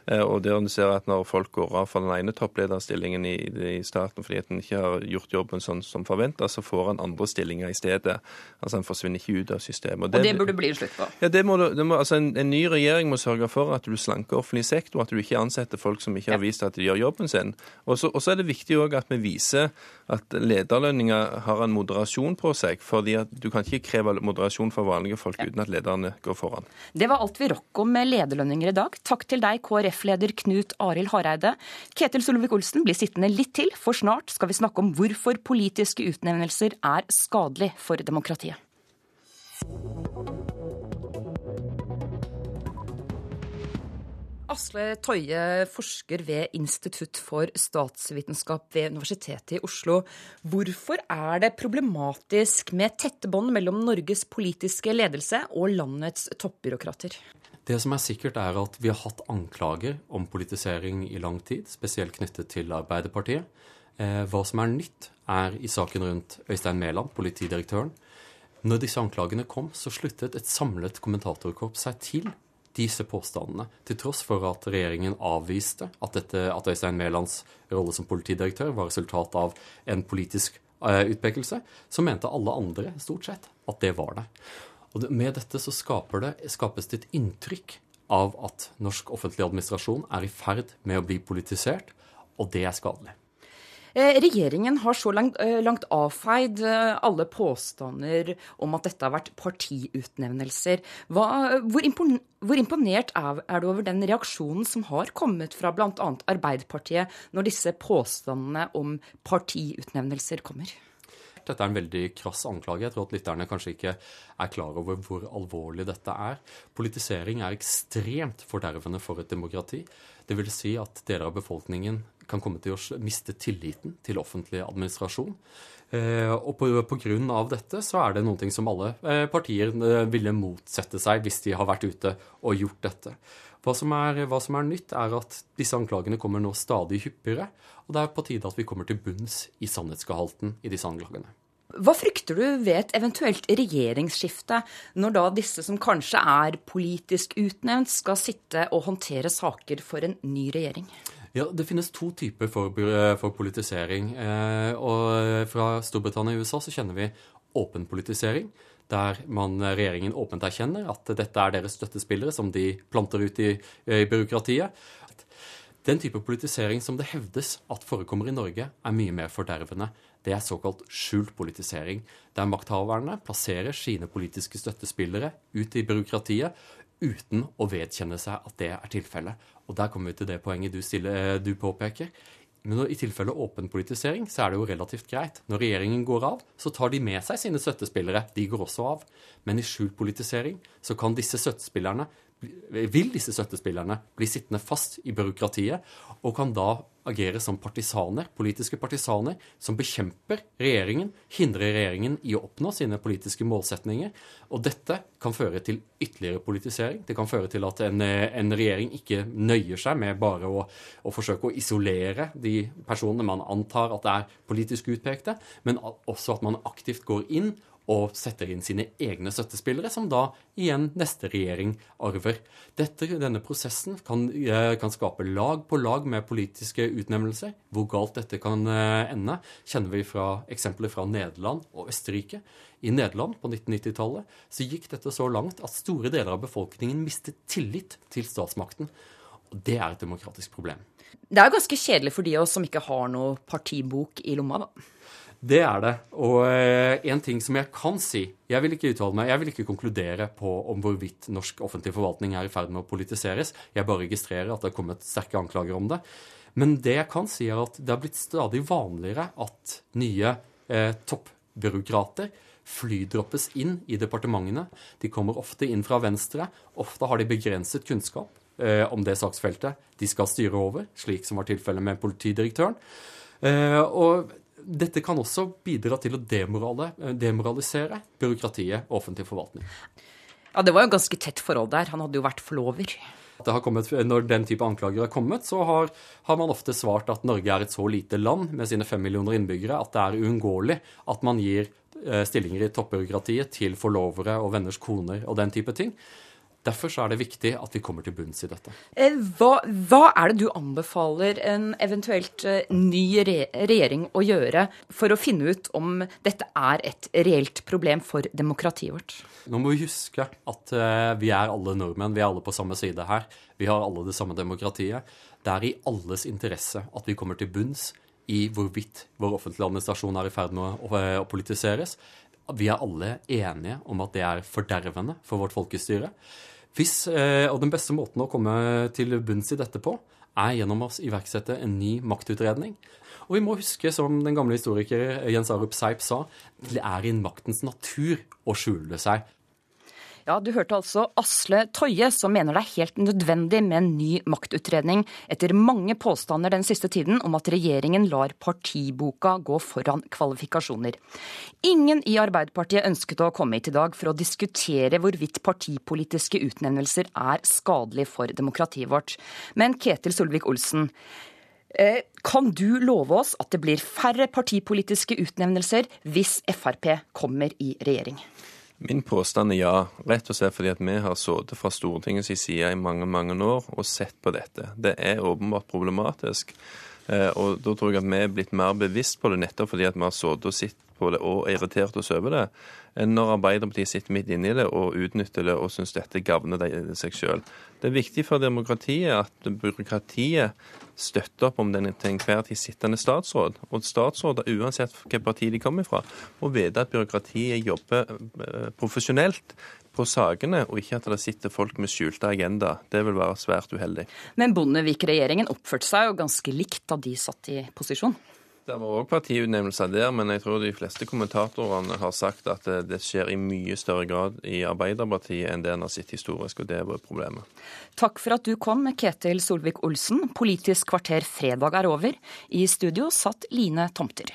Eh, og der du ser at Når folk går av fra den ene topplederstillingen i, i staten fordi at en ikke har gjort jobben sånn som forventa, så får han andre stillinger i stedet. Altså Han forsvinner ikke ut av systemet.
Og det, og det burde bli en slutt på?
Ja, det må, det må, altså en, en, ny regjering må sørge for at du slanker offentlig sektor, at du ikke ansetter folk som ikke har vist at de gjør jobben sin. Og så er det viktig òg at vi viser at lederlønninger har en moderasjon på seg. fordi at du kan ikke kreve moderasjon for vanlige folk uten at lederne går foran.
Det var alt vi rakk om lederlønninger i dag. Takk til deg, KrF KrF-leder Knut Arild Hareide. Ketil Solvik-Olsen blir sittende litt til, for snart skal vi snakke om hvorfor politiske utnevnelser er skadelig for demokratiet. Asle Toje, forsker ved Institutt for statsvitenskap ved Universitetet i Oslo. Hvorfor er det problematisk med tette bånd mellom Norges politiske ledelse og landets toppbyråkrater?
Det som er sikkert, er at vi har hatt anklager om politisering i lang tid, spesielt knyttet til Arbeiderpartiet. Eh, hva som er nytt, er i saken rundt Øystein Mæland, politidirektøren. Når disse anklagene kom, så sluttet et samlet kommentatorkorps seg til disse påstandene, til tross for at regjeringen avviste at, dette, at Øystein Mælands rolle som politidirektør var resultat av en politisk uh, utpekelse, så mente alle andre stort sett at det var det. Og med dette så det, skapes det et inntrykk av at norsk offentlig administrasjon er i ferd med å bli politisert, og det er skadelig.
Eh, regjeringen har så langt, eh, langt, avfeid eh, alle påstander om at dette har vært partiutnevnelser. Hva, hvor, impon, hvor, imponert er, er, du over den reaksjonen som har kommet fra bl.a. Arbeiderpartiet når disse påstandene om partiutnevnelser kommer?
Dette er en veldig krass anklage. Jeg tror at lytterne kanskje ikke er klar over hvor alvorlig dette er. Politisering er ekstremt fordervende for et demokrati. Det vil si at deler av befolkningen kan komme til å miste tilliten til offentlig administrasjon. Eh, og på, på, grunn av dette så er det noe som alle eh, partier eh, ville motsette seg hvis de har vært ute og gjort dette. Hva som, er, hva som er nytt, er at disse anklagene kommer nå stadig hyppigere, og det er på tide at vi kommer til bunns i sannhetsgehalten i disse anklagene.
Hva frykter du ved et eventuelt regjeringsskifte, når da disse som kanskje er politisk utnevnt, skal sitte og håndtere saker for en ny regjering?
Ja, Det finnes to typer for, eh, for politisering. Eh, og Fra Storbritannia og USA så kjenner vi åpen politisering, der man, regjeringen åpent erkjenner at dette er deres støttespillere som de planter ut i, i byråkratiet. Den type politisering som det hevdes at forekommer i Norge, er mye mer fordervende. Det er såkalt skjult politisering, der makthaverne plasserer sine politiske støttespillere ut i byråkratiet uten å vedkjenne seg at det er tilfellet. Og der kommer vi til det poenget du, stiller, du påpeker. Men i tilfelle åpen politisering så er det jo relativt greit. Når regjeringen går av, så tar de med seg sine støttespillere. De går også av. Men i skjult politisering så kan disse støttespillerne vil disse støttespillerne bli sittende fast i byråkratiet og kan da agere som partisaner, politiske partisaner som bekjemper regjeringen, hindrer regjeringen i å oppnå sine politiske målsetninger. Og dette kan føre til ytterligere politisering. Det kan føre til at en, en regjering ikke nøyer seg med bare å, å, forsøke å isolere de personene man antar at er politisk utpekte, men også at man aktivt går inn og setter inn sine egne støttespillere, som da igjen neste regjering arver. Dette, denne prosessen kan, eh, kan, skape lag på lag med politiske utnevnelser. Hvor galt dette kan eh, ende, kjenner vi fra eksempler fra Nederland og Østerrike. I Nederland på 1990-tallet så gikk dette så langt at store deler av befolkningen mistet tillit til statsmakten. Og det er et demokratisk problem.
Det er ganske kjedelig for de av oss som ikke har noe partibok i lomma, da.
Det er det. Og eh, en ting som jeg kan si Jeg vil ikke uttale meg, jeg vil ikke konkludere på om hvorvidt norsk offentlig forvaltning er i ferd med å politiseres. Jeg bare registrerer at det har kommet sterke anklager om det. Men det jeg kan si, er at det har blitt stadig vanligere at nye eh, toppbyråkrater flydroppes inn i departementene. De kommer ofte inn fra venstre. Ofte har de begrenset kunnskap eh, om det saksfeltet de skal styre over, slik som var tilfellet med politidirektøren. Eh, og dette kan også bidra til å demoralisere byråkratiet og offentlig forvaltning.
Ja, Det var jo ganske tett forhold der. Han hadde jo vært forlover.
Kommet, når den type anklager har kommet, så har, har, man ofte svart at Norge er et så lite land med sine fem millioner innbyggere at det er uunngåelig at man gir eh, stillinger i toppbyråkratiet til forlovere og venners koner og den type ting. Derfor er det viktig at vi kommer til bunns i dette.
Eh, hva, hva er det du anbefaler en eventuelt eh, ny regjering å gjøre for å finne ut om dette er et reelt problem for demokratiet vårt?
Nå må vi huske at eh, vi er alle nordmenn, vi er alle på samme side her. Vi har alle det samme demokratiet. Det er i alles interesse at vi kommer til bunns i hvorvidt vår offentlige administrasjon er i ferd med å, å politiseres. Vi er alle enige om at det er fordervende for vårt folkestyre. Hvis, eh, og Den beste måten å komme til bunns i dette på, er gjennom å iverksette en ny maktutredning. Og vi må huske, som den gamle historiker Jens Arup Seip sa, det er i maktens natur å skjule seg.
Ja, du hørte altså Asle Toje, som mener det er helt nødvendig med en ny maktutredning etter mange påstander den siste tiden om at regjeringen lar partiboka gå foran kvalifikasjoner. Ingen i Arbeiderpartiet ønsket å komme hit i dag for å diskutere hvorvidt partipolitiske utnevnelser er skadelig for demokratiet vårt. Men Ketil Solvik-Olsen, eh, kan du love oss at det blir færre partipolitiske utnevnelser hvis Frp kommer i regjering?
Min påstand er ja, rett og slett fordi at vi har sittet fra Stortingets side i mange mange år og sett på dette. Det er åpenbart problematisk. Eh, og Da tror jeg at vi er blitt mer bevisst på det nettopp fordi at vi har sittet og sett på det og irritert oss over det, enn når Arbeiderpartiet sitter midt inne i det og utnytter det og syns dette gagner seg sjøl. Det er viktig for demokratiet at byråkratiet støtter opp om den til enhver tid sittende statsråd. Og statsråder, uansett hvilket parti de kommer fra, må vite at byråkratiet jobber eh, profesjonelt på sakene, og ikke at det sitter folk med skjulte agenda. Det vil være svært uheldig.
Men Bondevik-regjeringen oppførte seg jo ganske likt da de satt i posisjon?
Det var òg partiutnevnelser der, men jeg tror de fleste kommentatorene har sagt at det skjer i mye større grad i Arbeiderpartiet enn det en har sett historisk, og det er problemet.
Takk for at du kom, Ketil Solvik-Olsen. Politisk kvarter fredag er over. I studio satt Line Tomter.